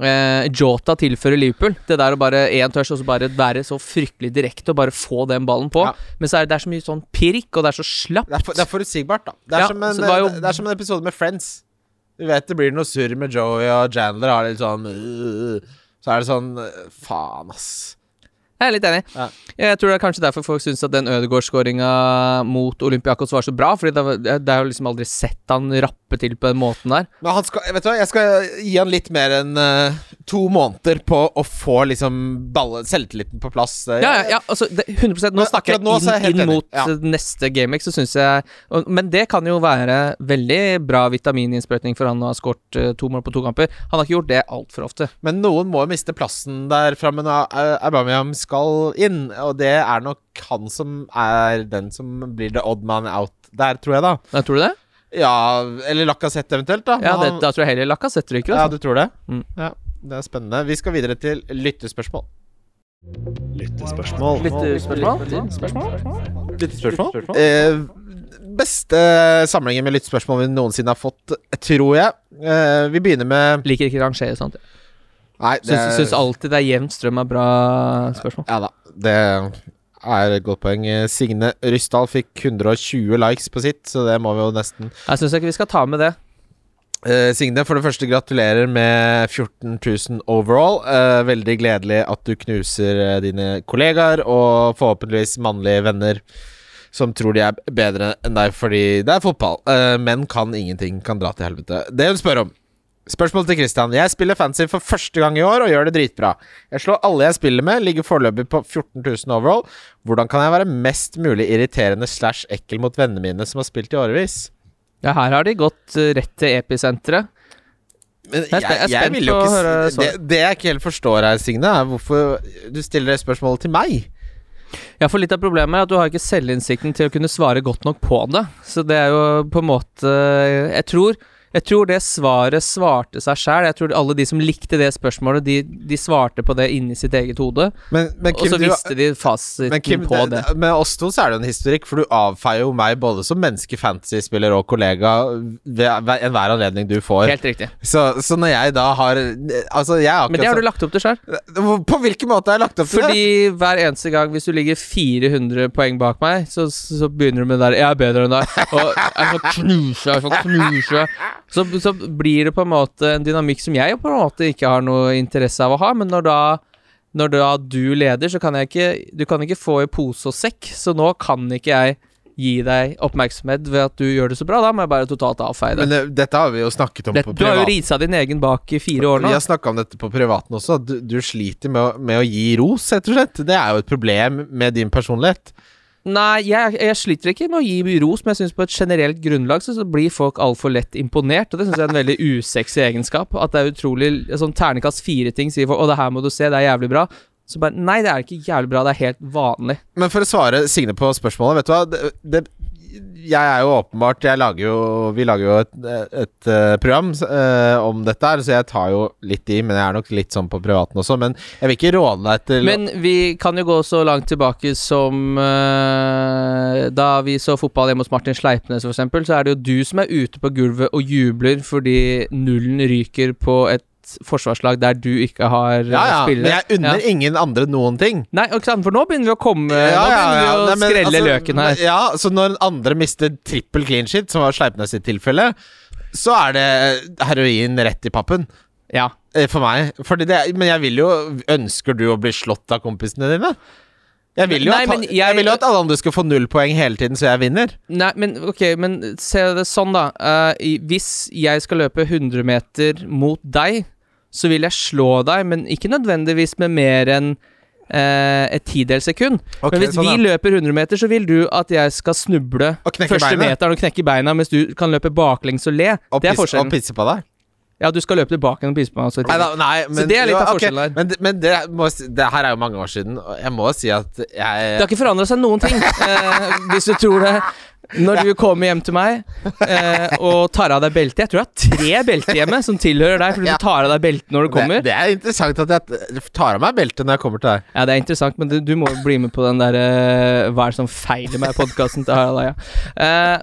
eh, Jota tilfører Liverpool. Det der å bare én tørst og så bare være så fryktelig direkte og bare få den ballen på. Ja. Men så er det, det er så mye sånn pirk, og det er så slapt. Det er, for, det er forutsigbart, da. Det er, Ja, som en, det jo- det er som en episode med Friends. Du vet det blir noe surr med Joey og Chandler har litt sånn øh, Så er det sånn øh, Faen, ass. Jeg er litt enig. Ja. Jeg tror det er kanskje derfor folk syns at den Ødegaard-skåringa mot Olympiakos var så bra. Fordi det, var, det er jo liksom aldri sett han rappe til på den måten der. Men han skal, vet du hva, jeg skal gi han litt mer enn uh, to måneder på å få liksom balle, selvtilliten på plass. Ja, ja, ja altså det, 100 Nå snakker akkurat nå er jeg jeg inn, inn mot Ja. eh, neste GameX, så syns jeg og, Men det kan jo være veldig bra vitamininnsprøytning for han å ha skåret uh, to mål på to kamper. Han har ikke gjort det altfor ofte. Men noen må jo miste plassen der framme Aubameyang skal inn, og det er nok han som er den som blir the odd man out der, tror jeg, da. Ja, tror du det? Ja, eller Lacassette eventuelt, da. Ja, det, han- Da tror jeg heller Lacassette ryker. ja, Altså. du tror det? Mm. Ja, det er spennende. Vi skal videre til lyttespørsmål. Lyttespørsmål. Lyttespørsmål? Lyttespørsmål? beste samlingen med lyttespørsmål vi noensinne har fått, tror jeg. Eh, vi begynner med Liker ikke rangere sånt. Nei, det Syns, syns alltid det er jevnt strøm er bra spørsmål. Ja da, det er et godt poeng. Signe Ryssdal fikk 120 likes på sitt, så det må vi jo nesten Jeg syns ikke vi skal ta med det. Eh, Signe, for det første gratulerer med 14 000 overall. Eh, veldig gledelig at du knuser eh, dine kollegaer og forhåpentligvis mannlige venner som tror de er bedre enn deg fordi det er fotball. Eh, menn kan ingenting, kan dra til helvete. Det hun spør om. Spørsmål til Christian. Jeg spiller fancy for første gang i år og gjør det dritbra. Jeg slår alle jeg spiller med, ligger foreløpig på 14 000 overall. Hvordan kan jeg være mest mulig irriterende slash ekkel mot vennene mine som har spilt i årevis? Ja, her har de gått eh, rett til episenteret. Men Jeg jeg spent vil jo ikke det, det jeg ikke helt forstår her, Signe, er hvorfor du stiller det spørsmålet til meg. Ja, for litt av problemet er at du har ikke selvinnsikten til å kunne svare godt nok på det. Så det er jo på en måte Jeg tror jeg tror det svaret svarte seg sjæl. Jeg tror alle de som likte det spørsmålet, de, de svarte på det inni sitt eget hode. Men, men Og så visste de fasiten men Kim på det. det, med oss to så er det en historikk, for du avfeier jo meg både som menneske, fantasyspiller og kollega ved hver- enhver anledning du får. Helt riktig. Så, så når jeg da har Altså, jeg har Men det har du lagt opp til sjøl. På hvilken måte har jeg lagt opp til det? Fordi hver eneste gang hvis du ligger 400 poeng bak meg, så, så begynner du med det der 'Jeg er bedre enn deg', og 'jeg får knuse', jeg får knuse så, så blir det på en måte en dynamikk som jeg på en måte ikke har noe interesse av å ha, men når da når da du leder, så kan jeg ikke Du kan ikke få i pose og sekk, så nå kan ikke jeg gi deg oppmerksomhet ved at du gjør det så bra. Da må jeg bare totalt avfeie det. Men eh, dette har vi jo snakket om dette, på du har jo risa din egen bak i fire år nå. Vi har snakka om dette på privaten også. at Du, du sliter med å, med å gi ros, rett og slett. Det er jo et problem med din personlighet. Nei, jeg, jeg sliter ikke med å gi ros, men jeg syns på et generelt grunnlag så, så blir folk altfor lett imponert, og det syns jeg er en veldig usexy egenskap. At det er utrolig Sånn ternekast fire-ting sier folk 'Å, det her må du se, det er jævlig bra'. Så bare Nei, det er ikke jævlig bra, det er helt vanlig. Men for å svare Signe på spørsmålet, vet du hva det, det, Jeg er jo åpenbart jeg lager jo, Vi lager jo et, et, eh, program uh, om dette her, så jeg tar jo litt i, men jeg er nok litt sånn på privaten også. Men jeg vil ikke råde deg til Men vi kan jo gå så langt tilbake som uh, da vi så fotball hjemme hos Martin Sleipnes, eksempel, så er det jo du som er ute på gulvet og jubler fordi nullen ryker på et forsvarslag der du ikke har ja, ja, ja, men jeg unner Ja. ingen andre noen ting. Nei, for nå begynner vi å komme Ja, Nå begynner vi å Nei, skrelle altså, løken her. Ja, så når andre mister trippel clean shit, som var Sleipnes sitt tilfelle, så er det heroin rett i pappen. Ja. Eh, For meg. Det, men jeg vil jo Ønsker du å bli slått av kompisene dine? Jeg vil jo, Nei, at, jeg, jeg- vil jo at alle andre skal få null poeng hele tiden, så jeg vinner. Nei, men ok, men se det sånn, da. Uh, hvis jeg skal løpe 100 meter mot deg, så vil jeg slå deg, men ikke nødvendigvis med mer enn eh, et tidels sekund. Okay, men hvis sånn, vi løper 100 meter, så vil du at jeg skal snuble første beinet. meteren og knekke beina, mens du kan løpe baklengs og le. Og det er forskjellen. Og pisse på deg. Ja, du skal løpe tilbake gjennom meg. i Nei, nei men, det er litt av forskjellen her. Men, men det, må, det her er jo mange år siden, og jeg må si at Det har ikke forandra seg noen ting, eh, hvis du tror det. Når du kommer hjem til meg eh, og tar av deg beltet Jeg tror jeg har tre belter hjemme som tilhører deg, fordi du tar av deg beltet når du kommer. det, det er interessant at jeg tar av meg beltet når jeg kommer til deg. Ja, det er interessant, men du, du må bli med på den der eh, Hva er det som feiler meg-podkasten til Harald Eia. Eh,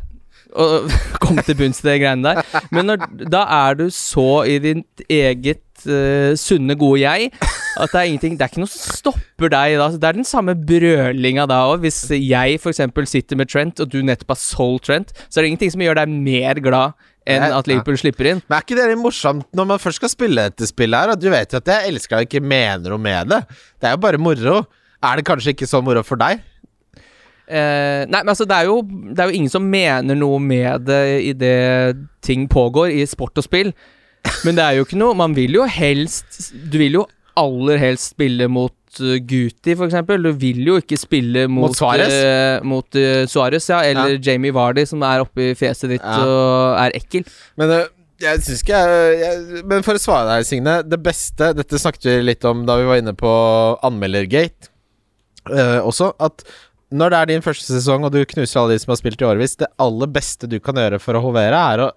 og komme til bunns i de greiene der. Men når, da er du så i ditt eget uh, sunne, gode jeg at det er ingenting Det er ikke noe som stopper deg da. Det er den samme brølinga da òg. Hvis jeg f.eks. sitter med Trent, og du nettopp har solgt Trent, så er det ingenting som gjør deg mer glad enn at Liverpool slipper inn. Men er ikke det litt morsomt når man først skal spille dette spillet her? Og du vet jo at jeg elsker deg og ikke mener noe med det. Det er jo bare moro. Er det kanskje ikke så moro for deg? Eh, nei, men altså det er, jo, det er jo ingen som mener noe med det idet ting pågår i sport og spill. Men det er jo ikke noe Man vil jo helst Du vil jo aller helst spille mot uh, Guti, eksempel. Du vil jo ikke spille mot, Mot Suarez? Uh, mot uh, Suarez, ja. Eller Jamie Vardy, som er oppi fjeset ditt Ja. og er ekkel. Men uh, jeg syns ikke jeg, jeg Men for å svare deg, Signe. Det beste Dette snakket vi litt om da vi var inne på anmeldergate øh, også. At når det er din første sesong, og du knuser alle de som har spilt i årevis, det aller beste du kan gjøre for å hovere, er å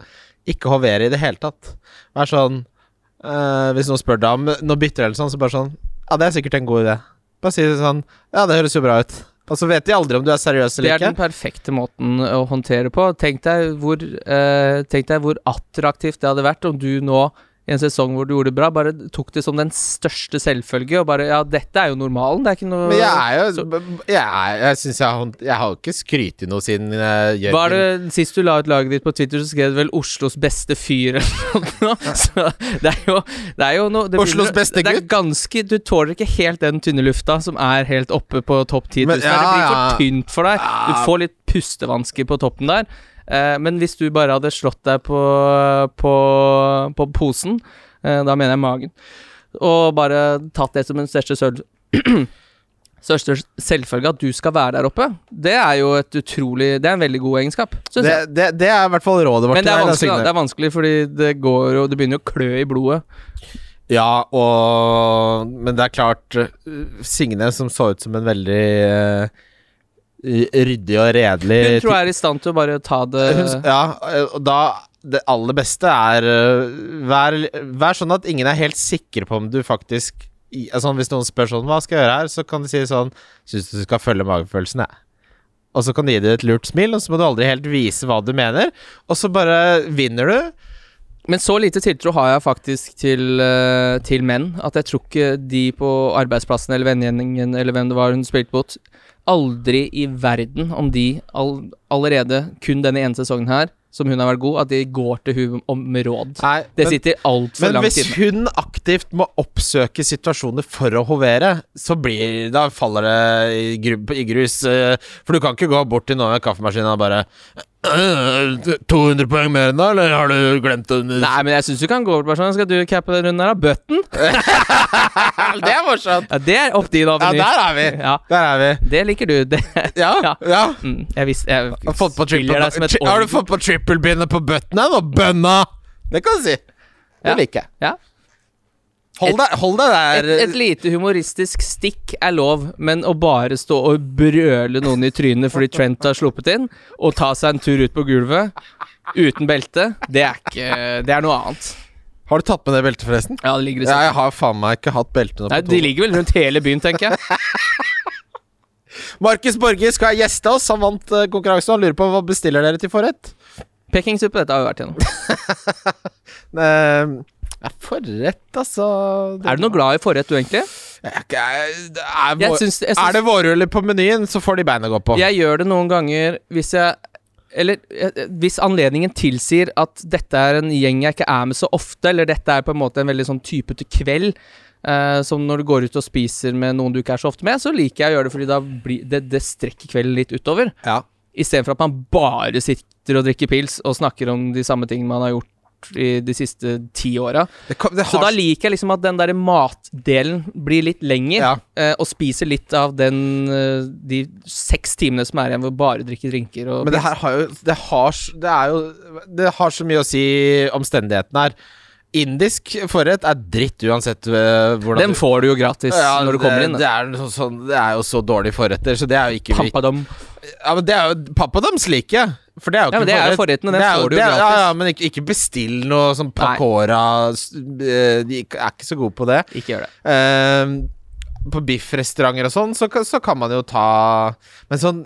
ikke hovere i det hele tatt. Vær sånn øh, Hvis noen spør deg om noe bytter eller sånn, så bare sånn Ja, det er sikkert en god idé. Bare si det sånn Ja, det høres jo bra ut. Og så vet de aldri om du er seriøs eller ikke. Det er den perfekte måten å håndtere på. Tenk deg hvor, eh, tenk deg hvor attraktivt det hadde vært om du nå, i en sesong hvor du gjorde det bra, bare tok det som den største selvfølge, og bare Ja, dette er jo normalen, det er ikke noe Men jeg er jo Så- Jeg, er- jeg syns jeg Jeg har ikke skrytt noe siden uh, Jørgen Var det Sist du la ut laget ditt på Twitter, så skrev du vel 'Oslos beste fyr' eller noe. Så det er jo, det er jo noe det Oslos begynner- beste Det er ganske Du tåler ikke helt den tynne lufta som er helt oppe på topp 10 000. Men- det blir for tynt for deg. Du får litt pustevansker på toppen der. Eh, men hvis du bare hadde slått deg på, på, på posen, eh, da mener jeg magen, og bare tatt det som en største sølv... Største selvfølge at du skal være der oppe, det er jo et utrolig Det er en veldig god egenskap, det, det, det er i hvert fall rådet vårt Men det er, vanskelig, da. Det er vanskelig, fordi det går jo Det begynner jo å klø i blodet. Ja, og Men det er klart uh, Signe, som så ut som en veldig uh, ryddig og redelig Hun tror jeg er i stand til å bare ta det Ja, uh, og da Det aller beste er uh, vær, vær sånn at ingen er helt sikre på om du faktisk altså, Hvis noen spør sånn Hva skal jeg gjøre her? Så kan du si sånn Syns du du skal følge magefølelsen, jeg. Og så kan du gi det et lurt smil, og så må du aldri helt vise hva du mener. Og så bare vinner du. Men så lite tiltro har jeg faktisk til, eh, til menn at jeg tror ikke de på arbeidsplassen eller vennegjengen eller hvem det var hun spilte mot, aldri i verden om de all, allerede kun denne ene sesongen her, som hun har vært god, at de går til hun om råd. Nei, Det men- sitter altfor Men hvis inne. hun aktivt må oppsøke situasjoner for å hovere, så blir Da faller det i, gru, i grus. eh, For du kan ikke gå bort til noen med kaffemaskinen og bare «Øh, 200 poeng mer enn da, eller har du glemt å Nei, men jeg syns du kan gå bort sånn. Skal du cappe den runden her, da? Button? Det er morsomt! Ja, det er opp din Ja, der er vi! Ja, Der er vi. det liker du. Det, Ja. Ja. mm, jeg visste jeg Har, fått på triple, deg som et har du fått på triple-bindet på buttonen og bønna? Det kan du si. Det Ja. liker jeg. Ja. Hold deg, hold deg der. et lite humoristisk stikk er lov, men å bare stå og brøle noen i trynet fordi Trent har sluppet inn, og ta seg en tur ut på gulvet uten belte, det er ikke Det er noe annet. Har du tatt med det beltet, forresten? Ja, det ligger i Ja, jeg har faen meg ikke hatt belte nå Nei, de ligger vel rundt hele byen, tenker jeg. Markus Borge skal gjeste oss. Han vant eh, konkurransen. Han lurer på hva bestiller dere til forrett. Pekingsuppe, dette har vi vært gjennom. Ja, forrett, altså Er du noe glad i forrett, du, egentlig? Jeg er jeg- det er, vår, er det vårruller på menyen, så får de beina gå på. Jeg gjør det noen ganger hvis jeg Eller eh, hvis anledningen tilsier at dette er en gjeng jeg ikke er med så ofte, eller dette er på en måte en veldig sånn typete kveld, eh, som når du går ut og spiser med noen du ikke er så ofte med, så liker jeg å gjøre det fordi da blir det, det strekker kvelden litt utover. Ja. Istedenfor at man bare sitter og drikker pils og snakker om de samme tingene man har gjort i de siste ti åra. Det, det Så da liker jeg liksom at den der matdelen blir litt lenger, Ja. eh, og spiser litt av den eh, de seks timene som er igjen hvor bare drikker drinker og Men det her har jo Det har, det er jo Det har så mye å si omstendighetene her. Indisk forrett er dritt uansett øh, hvordan Den får du jo gratis Ja, når du det, kommer inn. Det er, sånn, det er jo så dårlige forretter, så det er jo ikke Pampadom. Ja, men det er jo Pappadoms liker jeg. For det er jo Ja, men det er jo forrett. forretten, og den får du gratis. Ja, ja, men ikke, ikke bestill noe sånn pakora øh, De er ikke så gode på det. Ikke gjør det. Uh, på biffrestauranter og sånn, så, så kan man jo ta Men sånn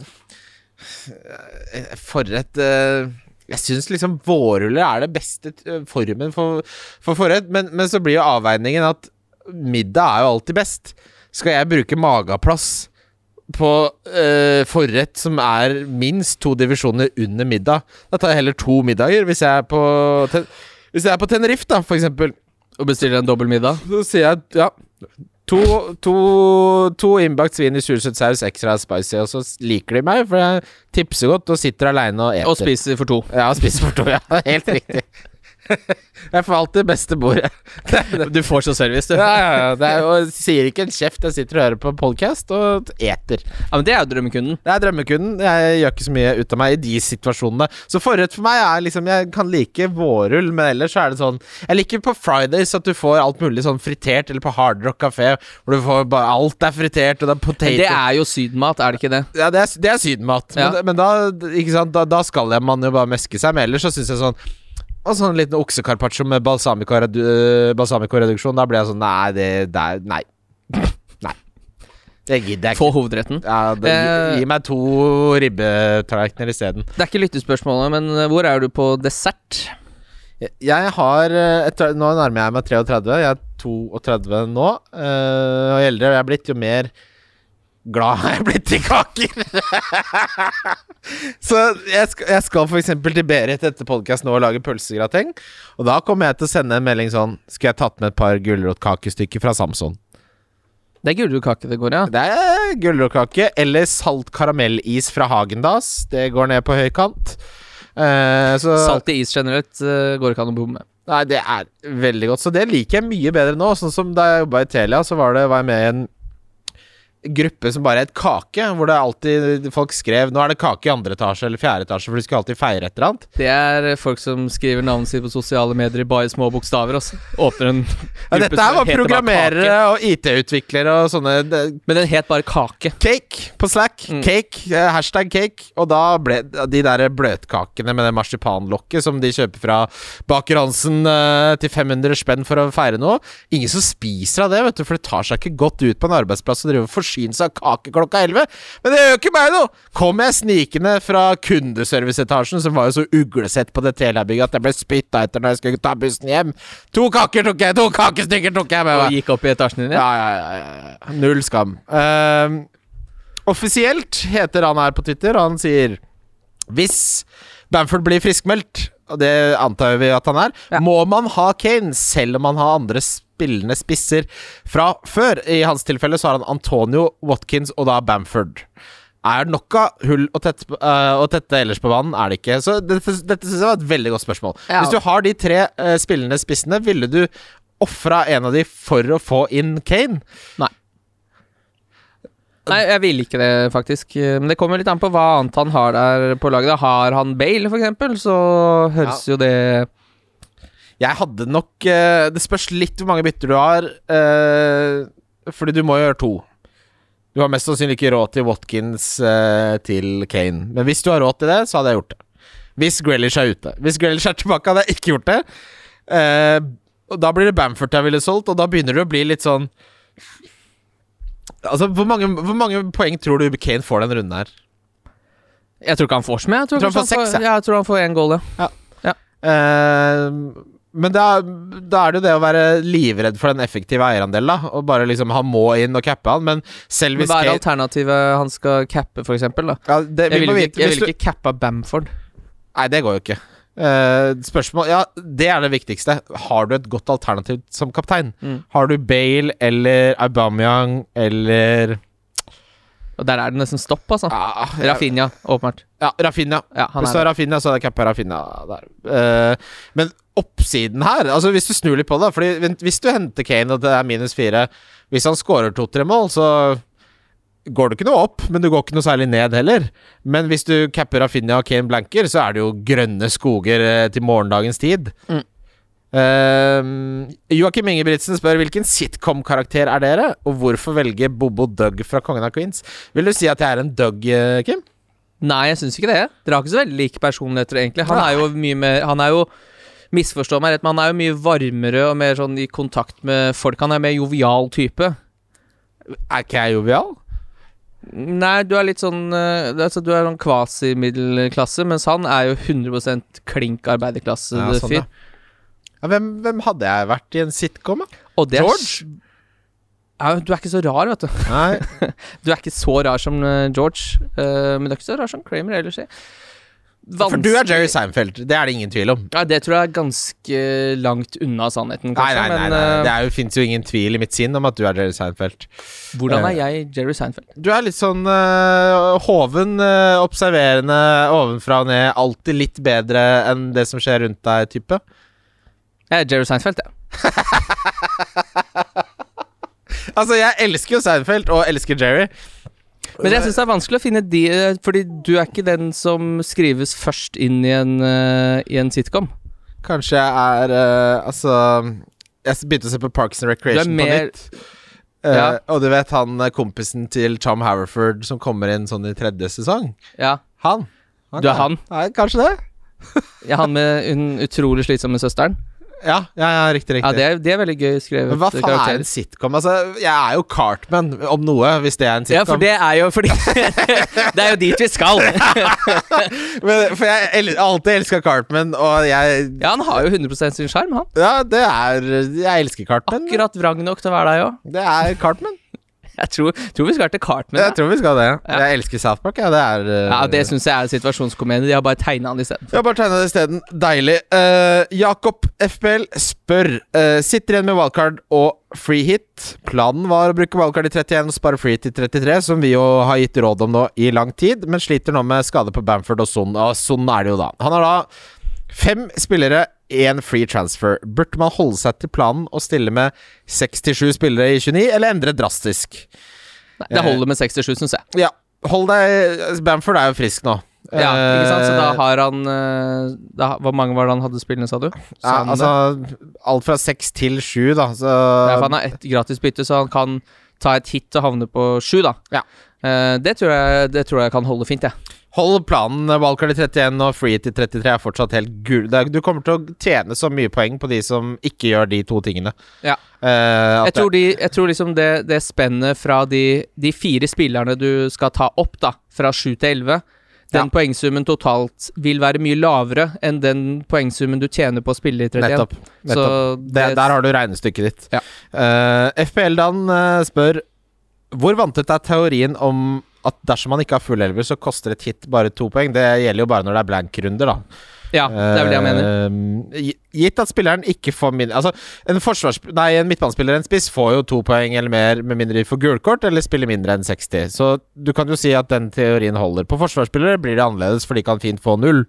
eh, Forrett uh, Jeg syns liksom vårruller er det beste eh, formen for, for forrett, men, men så blir jo avveiningen at middag er jo alltid best. Skal jeg bruke magaplass på uh, forrett som er minst to divisjoner under middag, da tar jeg heller to middager. Hvis jeg er på, Ten- hvis jeg er på Tenerife, da, for eksempel. Og bestiller en dobbel middag. Så sier jeg ja To, to, to innbakt svin i sursøt saus, ekstra spicy, og så liker de meg, for jeg tipser godt og sitter aleine og eter. Og spiser for to. Ja, spiser for to, ja. Helt riktig. Jeg får alltid beste bordet. Du får så service, du. Ja, ja, ja. Det er og sier ikke en kjeft. Jeg sitter og hører på podkast og eter. Ja, men Det er jo drømmekunden. Det er drømmekunden. Jeg gjør ikke så mye ut av meg i de situasjonene. Så forrett for meg er liksom Jeg kan like vårrull, men ellers så er det sånn Jeg liker på Fridays at du får alt mulig sånn fritert, eller på Hard Rock kafé hvor du får bare Alt er fritert, og det er poteter det er jo sydenmat, er det ikke det? Ja, det er, det er sydenmat. Men, men da, da, da skal man jo bare meske seg. Men ellers så syns jeg sånn Og sånn liten oksecarpaccio med balsamico-redu- balsamico-reduksjon, da blir jeg sånn Nei, det, det er Nei. Nei. Det gidder jeg ikke. Få hovedretten. Ja, det, gi, Eh. gi meg to ribbetallerkener isteden. Det er ikke lyttespørsmålet, men eh, hvor er du på dessert? Jeg, jeg har et, Nå nærmer jeg meg 33. Jeg er 32 nå. øh, og eldre jeg er blitt, jo mer glad har jeg blitt i kaker. Så jeg skal, jeg skal for eksempel til Berit etter podkast nå og lage pølsegrateng. Og da kommer jeg til å sende en melding sånn Skulle jeg tatt med et par gulrotkakestykker fra Samson? Det er gulrotkake det går, ja. Det er gulrotkake eller salt karamellis fra Hagendas. Det går ned på høykant. Eh, så Salt i is generelt uh, går ikke an å bomme med. Nei, det er veldig godt. Så det liker jeg mye bedre nå. Sånn som da jeg jobba i Telia, så var, det, var jeg med i en gruppe som bare het Kake, hvor det alltid folk skrev Nå er det kake i andre etasje eller fjerde etasje, for de skulle alltid feire et eller annet. Det er eh, folk som skriver navnet sitt på sosiale medier i bare små bokstaver. Også. Åpner en Ja, dette her var programmerere og IT-utviklere og sånne det, Men den het bare Kake. Cake på Slack. Mm. Cake, eh, hashtag cake. Og da ble de der bløtkakene med det marsipanlokket som de kjøper fra Baker Hansen eh, til 500 spenn for å feire noe. Ingen som spiser av det, vet du, for det tar seg ikke godt ut på en arbeidsplass å drive og forsyne seg av kake klokka 11. Men det gjør ikke meg noe! Kom jeg snikende fra kundeserviceetasjen, som var jo så uglesett på det telebygget at jeg ble spytta etter når jeg skulle ta bussen hjem. To kaker tok jeg, to kakestykker tok jeg med Og gikk opp i etasjen din. Ja, ja, ja, ja, ja. Null skam. Uh, offisielt heter han her på Twitter, og han sier Hvis Bamford blir friskmeldt, og det antar vi at han er, Ja. må man ha Kane selv om man har andre spillende spisser fra før. I hans tilfelle så har han Antonio, Watkins og da Bamford. Er det nok av hull å tette, uh, tette ellers på banen? Er det ikke. Så dette, dette synes jeg var et veldig godt spørsmål. Ja. Hvis du har de tre uh, spillende spissene, ville du ofra en av de for å få inn Kane? Nei, Nei, jeg vil ikke det, faktisk. Men det kommer litt an på hva annet han har der på laget. Har han Bale, for eksempel, så høres jo det Jeg hadde nok uh, Det spørs litt hvor mange bytter du har. uh, fordi du må jo gjøre to. Du har mest sannsynlig ikke råd til Watkins uh, til Kane. Men hvis du har råd til det, så hadde jeg gjort det. Hvis Grealish er ute. Hvis Grealish er tilbake, hadde jeg ikke gjort det. Og da blir det Bamford jeg ville solgt, og da begynner det å bli litt sånn Altså, hvor mange, hvor mange poeng tror du Kane får den runden her? Jeg tror ikke han får så mye. Jeg tror, Tror han får seks, ja. jeg tror han får én goal, ja. Eh, men da, da er det jo det å være livredd for den effektive eierandelen, da. Og bare liksom Han må inn og cappe han, men selv hvis hva er alternativet han skal cappe, for eksempel? Da? ja, det, vi Jeg vite ikke, jeg vil ikke cappe Bamford. Nei, det går jo ikke. Uh, spørsmål Ja, det er det viktigste. Har du et godt alternativ som kaptein? Mm. Har du Bale eller Aubameyang eller Og der er det nesten stopp, altså. ah, Rafinha, åpenbart. Ja, Rafinha. Ja, Hvis du har Rafinha, så hadde jeg cappa Rafinha der. Uh, men oppsiden her Altså Hvis du snur litt på det Fordi Hvis du henter Kane og det er minus fire Hvis han skårer to-tre mål, så går det ikke noe opp, men du går ikke noe særlig ned heller. Men hvis du capper Rafinha og Kane blanker, så er det jo grønne skoger eh, til morgendagens tid. Mm. Uh, Joakim Ingebrigtsen spør hvilken sitcom-karakter er dere, og hvorfor velge Bobo Doug fra Kongen av Queens? Vil du si at jeg er en Doug, eh, Kim? Nei, jeg syns ikke det. Dere har ikke så veldig like personligheter, egentlig. Han er jo mye mer Han er jo Misforstå meg rett, men han er jo mye varmere og mer sånn i kontakt med folk. Han er mer jovial type. Er ikke jeg jovial? Nei, du er litt sånn altså, Du er sånn kvasimiddelklasse, mens han er jo 100 klink arbeiderklasse Ja, sånn, ja. Ja, hvem, hvem hadde jeg vært i en sitcom, da? George? Ja, du er ikke så rar, vet du. Nei. Du er ikke så rar som eh, George, eh, men du er ikke så rar som Kramer ellers. jeg. For du er Jerry Seinfeld, det er det ingen tvil om. Ja, det tror jeg er ganske langt unna sannheten, Nei, kanskje. nei, nei, men nei. eh, det fins jo ingen tvil i mitt sinn om at du er Jerry Seinfeld. hvordan eh, er jeg Jerry Seinfeld? Du er litt sånn uh, hoven, uh, observerende, ovenfra og ned, alltid litt bedre enn det som skjer rundt deg-type. Jeg er Jerry Seinfeld, jeg. Altså, jeg elsker jo Seinfeld og elsker Jerry. Men jeg syns det er vanskelig å finne de eh, Fordi du er ikke den som skrives først inn i en, uh, i en sitcom. Kanskje jeg er uh, Altså Jeg begynte å se på Parks and Recreation er mer- på nytt. Ja. Og du vet han kompisen til Tom Haverford som kommer inn sånn i tredje sesong? Ja, Han. Du er han? Nei, kanskje det? ja, Han med hun utrolig slitsomme søsteren. Ja, ja, ja riktig, riktig. Ja, det er, det er veldig gøy skrevet. Men hva faen er en sitcom? Altså, jeg er jo Cartman, om noe, hvis det er en sitcom. Ja, for det er jo fordi Det er jo dit vi skal. Men, for jeg el alltid elska Cartman, og jeg Ja, han har jo 100 sin sjarm, han. Ja, det er Jeg elsker Cartman. Akkurat vrang nok til å være deg òg. Det er Cartman. Jeg tror, tror vi skal til Cartman. Jeg tror vi skal det. Ja. Jeg elsker South Park. Ja, det er uh, ja Det syns jeg er situasjonskomedie. De har bare tegna han isteden. De har bare tegna det isteden. Deilig. Uh, Jakob FPL spør uh, Sitter igjen med wildcard og free hit. Planen var å bruke wildcard i 31 og spare free hit i 33, som vi jo har gitt råd om nå i lang tid, men sliter nå med skade på Bamford og Son. Og Son er det jo, da. Han har da fem spillere, én free transfer. Burde man holde seg til planen og stille med 67 spillere i 29, eller endre drastisk? Nei, Det holder med 67, syns jeg. Ja, hold deg Bamford er jo frisk nå. Ja, ikke sant? Så da Eh, har han eh, da, Hvor mange var det han hadde spillende, sa du? Ja, han altså Alt fra seks til sju, da. Så Ja, for han har ett gratis bytte, så han kan ta et hit og havne på sju, da. Ja. Eh, det, tror jeg, det tror jeg kan holde fint, jeg. Hold planen. Wildcard i 31 og free til i 33 er fortsatt helt gull. Du kommer til å tjene så mye poeng på de som ikke gjør de to tingene. Ja. Uh, Jeg tror, de, jeg tror liksom det, det spennet fra de, de fire spillerne du skal ta opp, da, fra 7 til elleve den Ja. poengsummen totalt vil være mye lavere enn den poengsummen du tjener på å spille i 31. Nettopp. nettopp. Så Det, det- der har du regnestykket ditt. Ja. Uh, FPL-Dan uh, spør Hvor vanntett er teorien om at dersom man ikke har full elver, så koster et hit bare to poeng? Det gjelder jo bare når det er blank-runder, da. Ja, det er vel det jeg mener. Eh, gitt at spilleren ikke får mindre Altså, en, forsvars, nei, en midtbanespiller, en spiss, får jo to poeng eller mer med mindre de får gulkort eller spiller mindre enn 60. Så du kan jo si at den teorien holder. På forsvarsspillere blir det annerledes, for de kan fint få null.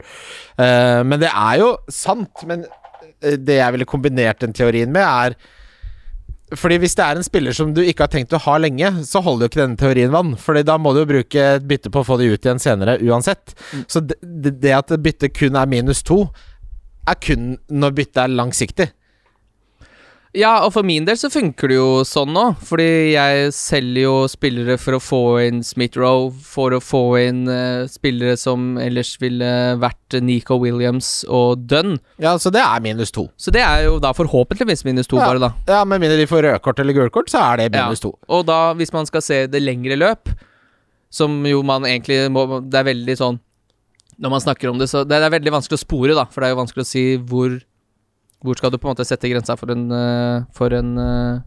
Eh, men det er jo sant. Men eh, det jeg ville kombinert den teorien med, er fordi Hvis det er en spiller som du ikke har tenkt å ha lenge, så holder jo ikke denne teorien vann. Fordi da må du jo bruke et bytte på å få de ut igjen senere, uansett. Så det, det det at byttet kun er minus to, er kun når byttet er langsiktig. Ja, og for min del så funker det jo sånn nå. Fordi jeg selger jo spillere for å få inn Smith-Roe, for å få inn uh, spillere som ellers ville vært Nico Williams og Dunn. Ja, så det er minus to. Så det er jo da forhåpentligvis minus to, Ja. bare, da. Ja, Med mindre de får rødkort eller gulkort, så er det minus to. Og da, hvis man skal se det lengre løp, som jo man egentlig må Det er veldig sånn Når man snakker om det, så Det er veldig vanskelig å spore, da, for det er jo vanskelig å si hvor Hvor skal du på en måte sette grensa for en eh, For en eh,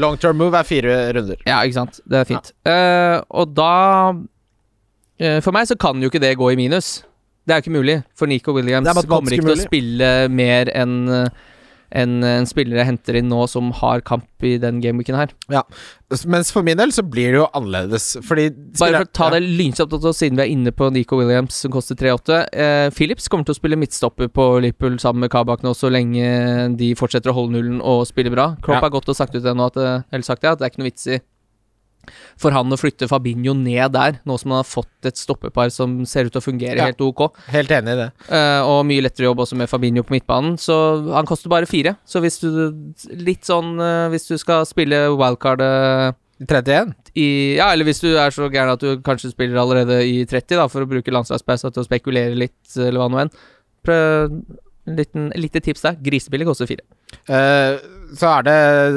Long term move er fire runder. Ja, ikke sant. Det er fint. Eh, og da uh, For meg så kan jo ikke det gå i minus. Det er jo ikke mulig, for Nico Williams er kommer ikke til å spille mer enn eh, enn en spiller jeg henter inn nå som har kamp i den gameweeken her. Ja, Mens for min del så blir det jo annerledes, fordi Bare for å ta det lynkjapt, siden vi er inne på Nico Williams, som koster 3-8. Eh, Phillips kommer til å spille midtstopper på Liverpool sammen med Kabak nå, så lenge de fortsetter å holde nullen og spille bra. Klopp Ja. har gått og sagt ut det nå, at, eller sagt det, at det er ikke noe vits i for han å flytte Fabinho ned der, nå som han har fått et stoppepar som ser ut til å fungere Ja. helt ok. Helt enig i det. Uh, og mye lettere jobb også med Fabinho på midtbanen. Så han koster bare fire. Så hvis du Litt sånn uh, Hvis du skal spille wildcard eh, 31? i Ja, eller hvis du er så gæren at du kanskje spiller allerede i 30, da, for å bruke landslagspausa til å spekulere litt, eller hva nå enn. Prøv liten, lite tips der. Grisebillig koster fire. Uh, så er det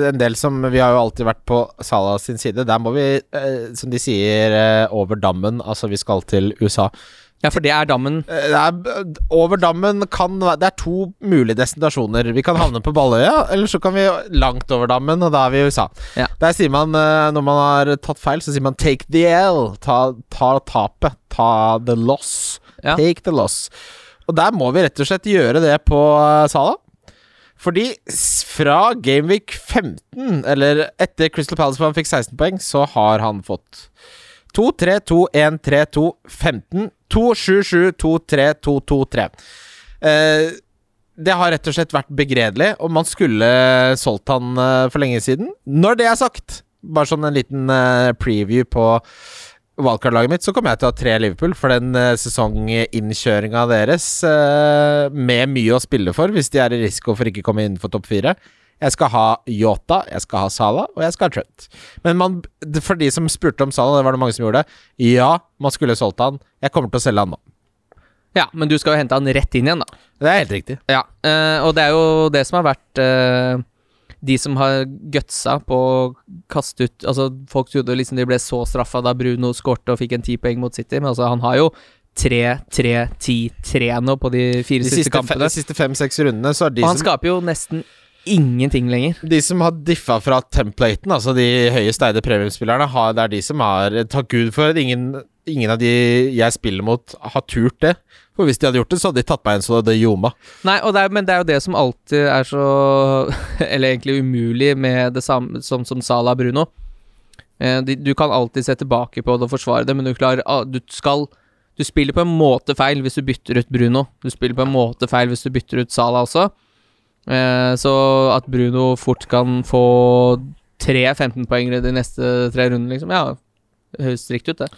en del som Vi har jo alltid vært på Salah sin side. Der må vi, uh, som de sier, uh, over dammen. Altså, vi skal til USA. Ja, for det er dammen. Det er, over dammen kan Det er to mulige destinasjoner. Vi kan havne på Balløya, eller så kan vi langt over dammen, og da er vi i USA. Ja. Der sier man, når man har tatt feil, så sier man 'take the L'. Ta, ta tapet. Ta the loss. Ja. Take the loss. Og der må vi rett og slett gjøre det på eh, Sala. Fordi fra Gameweek 15, eller etter Crystal Palace hvor han fikk 16 poeng, så har han fått 2, 3, 2, 1, 3, 2, 15, 2, 7, 7, 2, 3, 2, 2, 3. Eh, det har rett og slett vært begredelig, og man skulle solgt han eh, for lenge siden. Når det er sagt, bare sånn en liten eh, preview på wildcard-laget mitt, så kommer jeg til å ha tre Liverpool for den uh, sesonginnkjøringa deres, eh, med mye å spille for hvis de er i risiko for ikke å komme innenfor topp fire. Jeg skal ha Yota, jeg skal ha Salah, og jeg skal ha Trent. Men man, for de som spurte om Salah, det var det mange som gjorde, ja, man skulle solgt han. Jeg kommer til å selge han nå. Ja, men du skal jo hente han rett inn igjen, da. Det er helt riktig. Ja, eh, og det er jo det som har vært eh, De som har gutsa på å kaste ut Altså, folk trodde liksom de ble så straffa da Bruno skårte og fikk en ti poeng mot City, men altså, han har jo 3-3-10-3 nå på de fire De siste, siste, fe- kampene. de siste fem-seks rundene, så er de og han som skaper jo nesten ingenting lenger. De som har diffa fra templaten, altså de høyest eide premiumspillerne, har, det er de som har Takk Gud for at ingen, ingen av de jeg spiller mot, har turt det. For hvis de hadde gjort det, så hadde de tatt meg en så det ljoma. Nei, det er, men det er jo det som alltid er så Eller egentlig umulig med det samme som, som Sala Bruno. Eh, du kan alltid se tilbake på det og forsvare det, men du klarer ah, Du skal Du spiller på en måte feil hvis du bytter ut Bruno. Du spiller på en måte feil hvis du bytter ut Sala også. Eh, så at Bruno fort kan få tre 15-poengere de neste tre rundene, liksom, ja, høres riktig ut, det.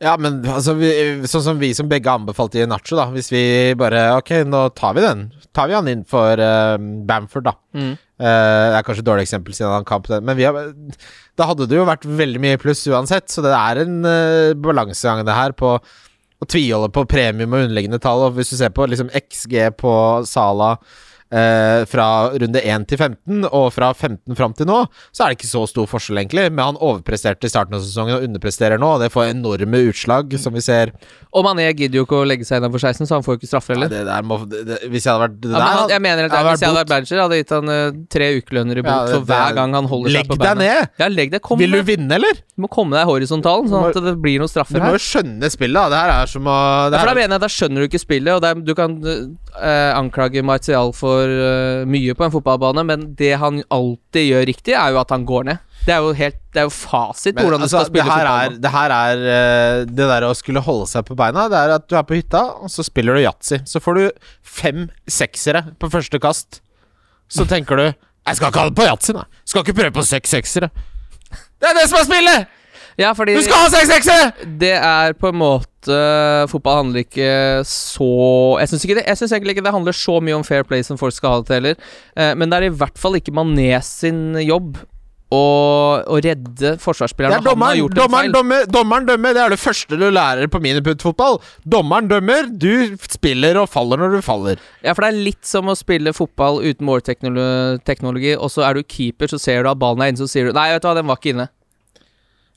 Ja, men altså, vi, sånn som vi som begge anbefalte i Nacho, da. Hvis vi bare Ok, nå tar vi den. Tar vi han inn for uh, Bamford, da. Mm. Uh, det er kanskje et dårlig eksempel siden han kamp, men vi har, da hadde det jo vært veldig mye pluss uansett. Så det er en uh, balansegang, det her, på å tviholde på premium og underliggende tall. Og hvis du ser på liksom XG på Sala eh, fra runde 1 til 15, og fra 15 fram til nå, så er det ikke så stor forskjell, egentlig. Men han overpresterte i starten av sesongen og underpresterer nå, og det får enorme utslag, som vi ser. Og Mané gidder jo ikke å legge seg innenfor 16, så han får jo ikke straffer heller. Ja, det der må, det, det, hvis jeg hadde vært det Ja, der, han, jeg mener at jeg hadde Hvis jeg hadde vært manager, hadde jeg gitt han uh, tre ukelønner i bot Ja, for hver gang han holder seg på deg ned! Ja, legg deg. Kom Vil du vinne, eller? Du må komme deg horisontalen, sånn at det blir noen Du må jo skjønne spillet, da. Det her er som å det Ja, for da er, mener jeg Da skjønner du ikke spillet, og er, du kan uh, anklage Martial for eh, mye på en fotballbane, men det han alltid gjør riktig, er jo at han går ned. Det er jo helt Det er jo fasit på hvordan du altså, skal spille det fotball. er, det her er eh, Det der å skulle holde seg på beina, det er at du er på hytta, og så spiller du yatzy. Så får du fem seksere på første kast. Så tenker du Jeg skal ikke ha det på yatzy, nei. Skal ikke prøve på seks seksere. Det er det som er spillet! Ja, fordi Du skal ha seks seksere! det er på en måte Fotball handler ikke så Jeg syns egentlig ikke det handler så mye om fair play som folk skal ha det til heller. Eh, men det er i hvert fall ikke Mané sin jobb å, å redde Det er når han har dommeren. gjort en Dommeren feil. dømmer, dommeren dømmer. Det er det første du lærer på miniputt-fotball. Dommeren dømmer. Du spiller og faller når du faller. Ja, for det er litt som å spille fotball uten målteknologi, og så er du keeper, så ser du at ballen er inne, så sier du Nei, vet du hva, den var ikke inne.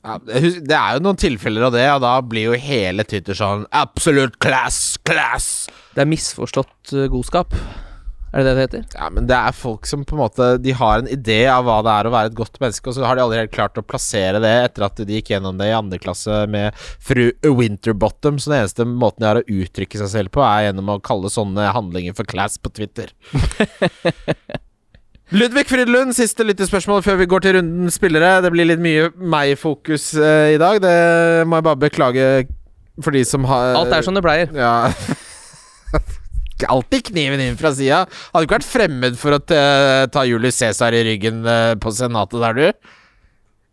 Ja, det er jo noen tilfeller av det, og da blir jo hele Twitter sånn Absolute class, class! Det er misforstått uh, godskap. Er det det det heter? Ja, men det er folk som på en måte De har en idé av hva det er å være et godt menneske, og så har de aldri helt klart å plassere det etter at de gikk gjennom det i andre klasse med fru Winterbottom. Så den eneste måten de har å uttrykke seg selv på, er gjennom å kalle sånne handlinger for class på Twitter. Ludvig Fridlund, siste lyttespørsmål før vi går til runden spillere. Det blir litt mye meg-fokus uh, i dag. Det må jeg bare beklage for de som har Alt er som det pleier. Ja Alltid kniven inn fra sida. Hadde ikke vært fremmed for å ta- ta Julius Cæsar i ryggen uh, på senatet der, du.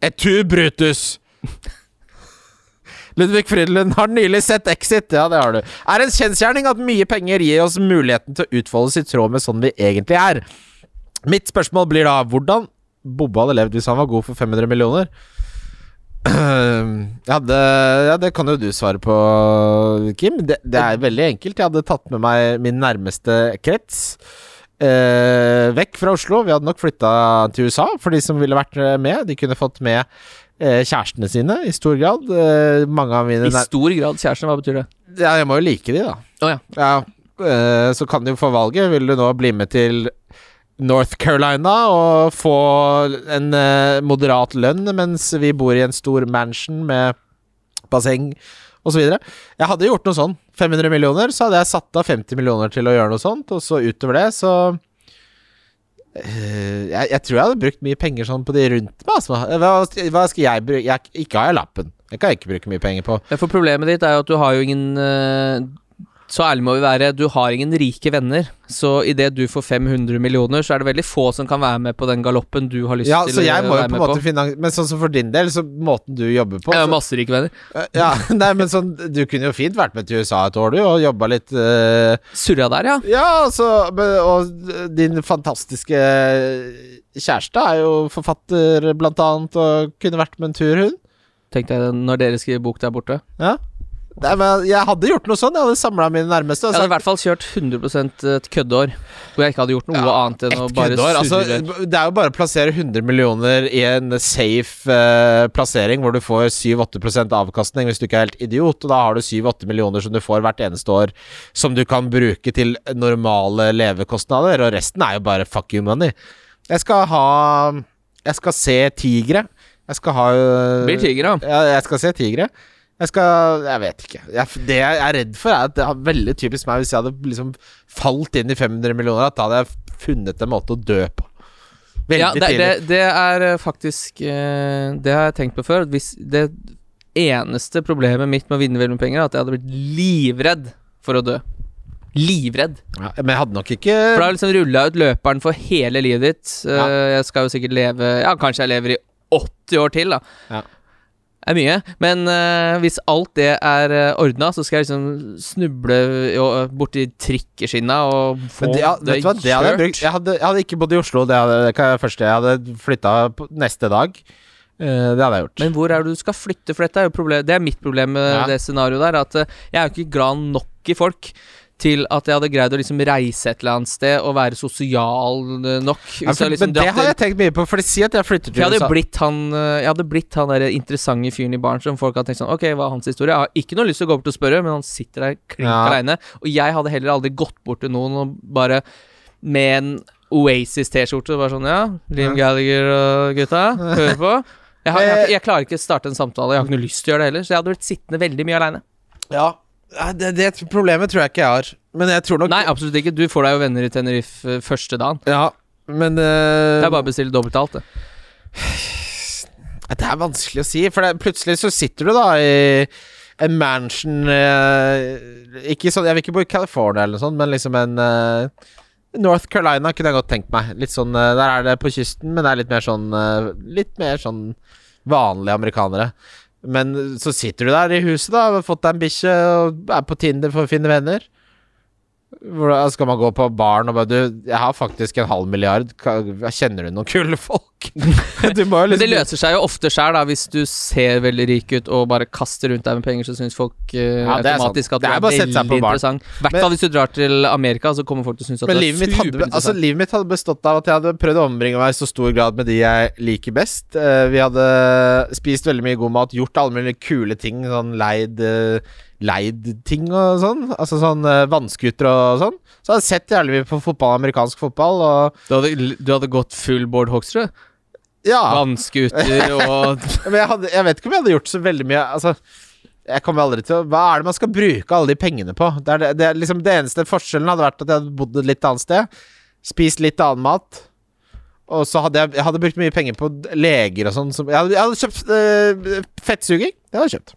Et tu Brutus. Ludvig Frydenlund har nylig sett Exit. Ja, det har du. Er en kjensgjerning at mye penger gir oss muligheten til å utfolde oss i tråd med sånn vi egentlig er. Mitt spørsmål blir da hvordan Bobbe hadde levd hvis han var god for 500 millioner. Ja det, ja, det kan jo du svare på, Kim. Det, det er veldig enkelt. Jeg hadde tatt med meg min nærmeste krets eh, vekk fra Oslo. Vi hadde nok flytta til USA for de som ville vært eh, med. De kunne fått med eh, kjærestene sine i stor grad. Eh, mange av mine I stor grad kjæresten, hva betyr det? Ja, jeg må jo like de, da. Oh, ja. Ja, eh, så kan de jo få valget. Vil du nå bli med til North Carolina og få en eh, moderat lønn mens vi bor i en stor mansion med basseng osv.? Jeg hadde gjort noe sånn. 500 millioner, så hadde jeg satt av 50 millioner til å gjøre noe sånt, og så utover det, så eh, jeg, jeg tror jeg hadde brukt mye penger sånn på de rundt meg. Altså. Hva, hva skal jeg bruke? Ikke har jeg lappen. Det kan jeg ikke bruke mye penger på. For problemet ditt er jo at du har jo ingen eh, Så ærlig må vi være, du har ingen rike venner. Så idet du får 500 millioner, så er det veldig få som kan være med på den galoppen du har lyst Ja, til å være med måte på. finne Men sånn som for din del, så måten du jobber på Jeg har så, masse rike venner. Ja, nei, men sånn Du kunne jo fint vært med til USA et år, du, og jobba litt uh... Surra der, ja. Ja, altså Og din fantastiske kjæreste er jo forfatter, blant annet, og kunne vært med en tur, hun. Tenkte jeg når dere skriver bok der borte. Ja. Nei, men jeg hadde gjort noe sånn. Jeg hadde samla mine nærmeste. Jeg hadde i hvert fall kjørt 100 et køddeår. Hvor jeg ikke hadde gjort noe Ja, annet enn å bare surre. Altså, det er jo bare å plassere 100 millioner i en safe uh, plassering hvor du får 7-8 avkastning hvis du ikke er helt idiot. Og da har du 7-8 millioner som du får hvert eneste år, som du kan bruke til normale levekostnader. Og resten er jo bare fuck you money. Jeg skal ha Jeg skal se tigre. Jeg skal ha Blir tigre, da. Ja, jeg skal se tigre. Jeg skal Jeg vet ikke. Jeg, det jeg er redd for, er at det er veldig typisk meg hvis jeg hadde liksom falt inn i 500 millioner, at da hadde jeg funnet en måte å dø på. Veldig Ja, det, tidlig. det, det er eh, faktisk eh, Det har jeg tenkt på før. Hvis det eneste problemet mitt med å vinne veldig mye penger, er at jeg hadde blitt livredd for å dø. Livredd. Ja, men jeg hadde nok ikke For da har liksom rulla ut løperen for hele livet ditt. Eh, Ja. Jeg skal jo sikkert leve Ja, kanskje jeg lever i 80 år til, da. Ja. Det er mye. Men uh, hvis alt det er uh, ordna, så skal jeg liksom snuble jo, borti trikkeskinna og få det, ja, vet du hva, det hadde jeg brukt. Jeg hadde, jeg hadde ikke bodd i Oslo, det hadde det kan jeg hadde flytta neste dag. Eh, det hadde jeg gjort. Men hvor er det du skal flytte? For dette er jo problem, Det er mitt problem med Ja. det scenarioet der. At eh, jeg er jo ikke glad nok i folk til at jeg hadde greid å liksom reise et eller annet sted og være sosial eh, nok. Ja, for, liksom men det har jeg tenkt mye på, for sier at jeg flytter til jeg hadde USA. blitt han eh, Jeg hadde blitt han der interessante fyren i baren som folk hadde tenkt sånn Ok, hva er hans historie? Jeg har ikke noe lyst til å gå bort og spørre, men han sitter der klink Ja. aleine. Og jeg hadde heller aldri gått bort til noen og bare med en Oasis-T-skjorte og bare sånn Ja, Liam Gallagher og gutta, hør på. Jeg, har, jeg, jeg klarer ikke å starte en samtale, jeg har ikke noe lyst til å gjøre det heller, så jeg hadde blitt sittende veldig mye aleine. Ja, det, det problemet tror jeg ikke jeg har. Men jeg tror nok Nei, absolutt ikke. Du får deg jo venner i Tenerife eh, første dagen. Ja, men uh... Det er bare å bestille dobbelt alt, det. Det er vanskelig å si, for det, plutselig så sitter du da i en mansion uh, Ikke sånn, Jeg vil ikke bo i California eller noe sånt, men liksom en uh, North Carolina kunne jeg godt tenkt meg. Litt sånn Der er det på kysten, men det er litt mer sånn Litt mer sånn vanlige amerikanere. Men så sitter du der i huset, da, har fått deg en bikkje og er på Tinder for å finne venner. Hvordan skal man gå på baren og bare Du, jeg har faktisk en halv milliard. Kjenner du noen kule folk? Må jo Men det liksom løser seg jo ofte sjøl, da. Hvis du ser veldig rik ut og bare kaster rundt deg med penger, så syns folk uh, Ja, sant. automatisk at du er er, veldig interessant. I hvert fall hvis du drar til Amerika, så kommer folk til å synes at du er livet mitt, hadde, altså, livet mitt hadde bestått av at jeg hadde prøvd å ombringe meg i så stor grad med de jeg liker best. Uh, vi hadde spist veldig mye god mat, gjort alle mulige kule ting, sånn leid uh, Leid ting og sånn. Altså sånn uh, vannskuter og sånn. Så jeg hadde sett jævlig mye på fotball, amerikansk fotball, og du, hadde, du hadde gått full Bård Hoksrud? Ja. Vannskuter og Men jeg, hadde, jeg vet ikke om jeg hadde gjort så veldig mye Altså jeg kommer aldri til å Hva er det man skal bruke alle de pengene på? Det, det, det, liksom det eneste forskjellen hadde vært at jeg hadde bodd et litt annet sted. Spist litt annen mat. Og så hadde jeg, jeg hadde brukt mye penger på leger og sånn. Jeg, jeg hadde kjøpt øh, fettsuging. Det hadde jeg kjøpt.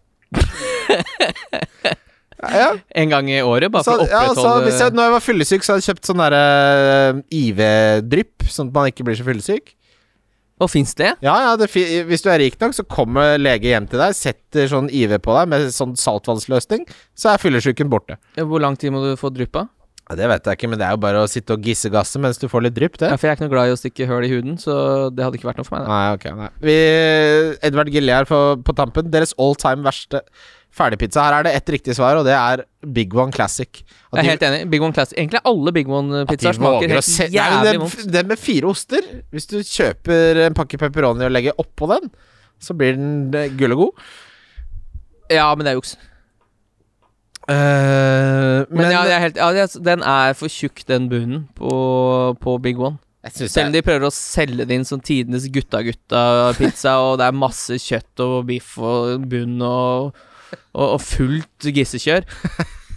ja, ja. en gang i året, bare Så, for å ja, så jeg, når jeg var fyllesyk, så hadde jeg kjøpt sånn derre øh, IV-drypp, sånn at man ikke blir så fyllesyk. Og fins det? Ja, ja, det, hvis du er rik nok, så kommer lege hjem til deg, setter sånn IV på deg med sånn saltvannsløsning, så er fyllesyken borte. Hvor lang tid må du få drypp av? Ja, det vet jeg ikke, men det er jo bare å sitte og gissegasse mens du får litt drypp, det. Ja, for jeg er ikke noe glad i å stikke høl i huden, så det hadde ikke vært noe for meg. Da. Nei, ok, nei. Vi, Edvard her på, på tampen. Deres all time verste ferdigpizza. Her er det ett riktig svar, og det er Big One Classic. At Jeg er helt enig. Big One Classic. Egentlig alle Big One-pizzaer smaker helt se- jævlig vondt. det med fire oster Hvis du kjøper en pakke pepperoni og legger oppå den, så blir den eh, gull og god. Ja, men det er juks. Uh, Men, men ja, er helt, ja, den er for tjukk, den bunnen på, på Big One. Selv om de prøver å selge det inn som tidenes gutta-gutta-pizza, og det er masse kjøtt og biff og bunn og, og, og fullt gissekjør,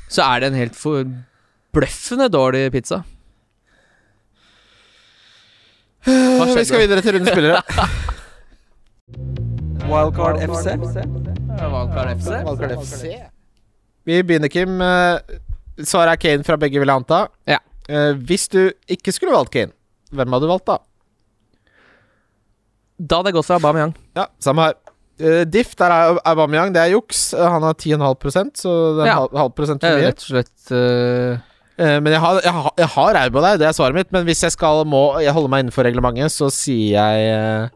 så er det en helt forbløffende dårlig pizza. Vi skal videre til rundens spillere. Wildcard FC. Wildcard FC. Wildcard FC. Vi begynner, Kim. Eh, Svaret er Kane fra begge, vil jeg anta. Ja. Eh, hvis du ikke skulle valgt Kane, hvem hadde du valgt da? Da hadde jeg gått for Aubameyang. Ja, samme her. Uh, Diff, der er Aubameyang. Det er juks. Eh, han har 10,5 så det er Ja. halv, halv prosent for mye. rett og slett uh... Uh, men jeg har, jeg, har, jeg har Aubo der, det er svaret mitt. Men hvis jeg skal må jeg holde meg innenfor reglementet, så sier jeg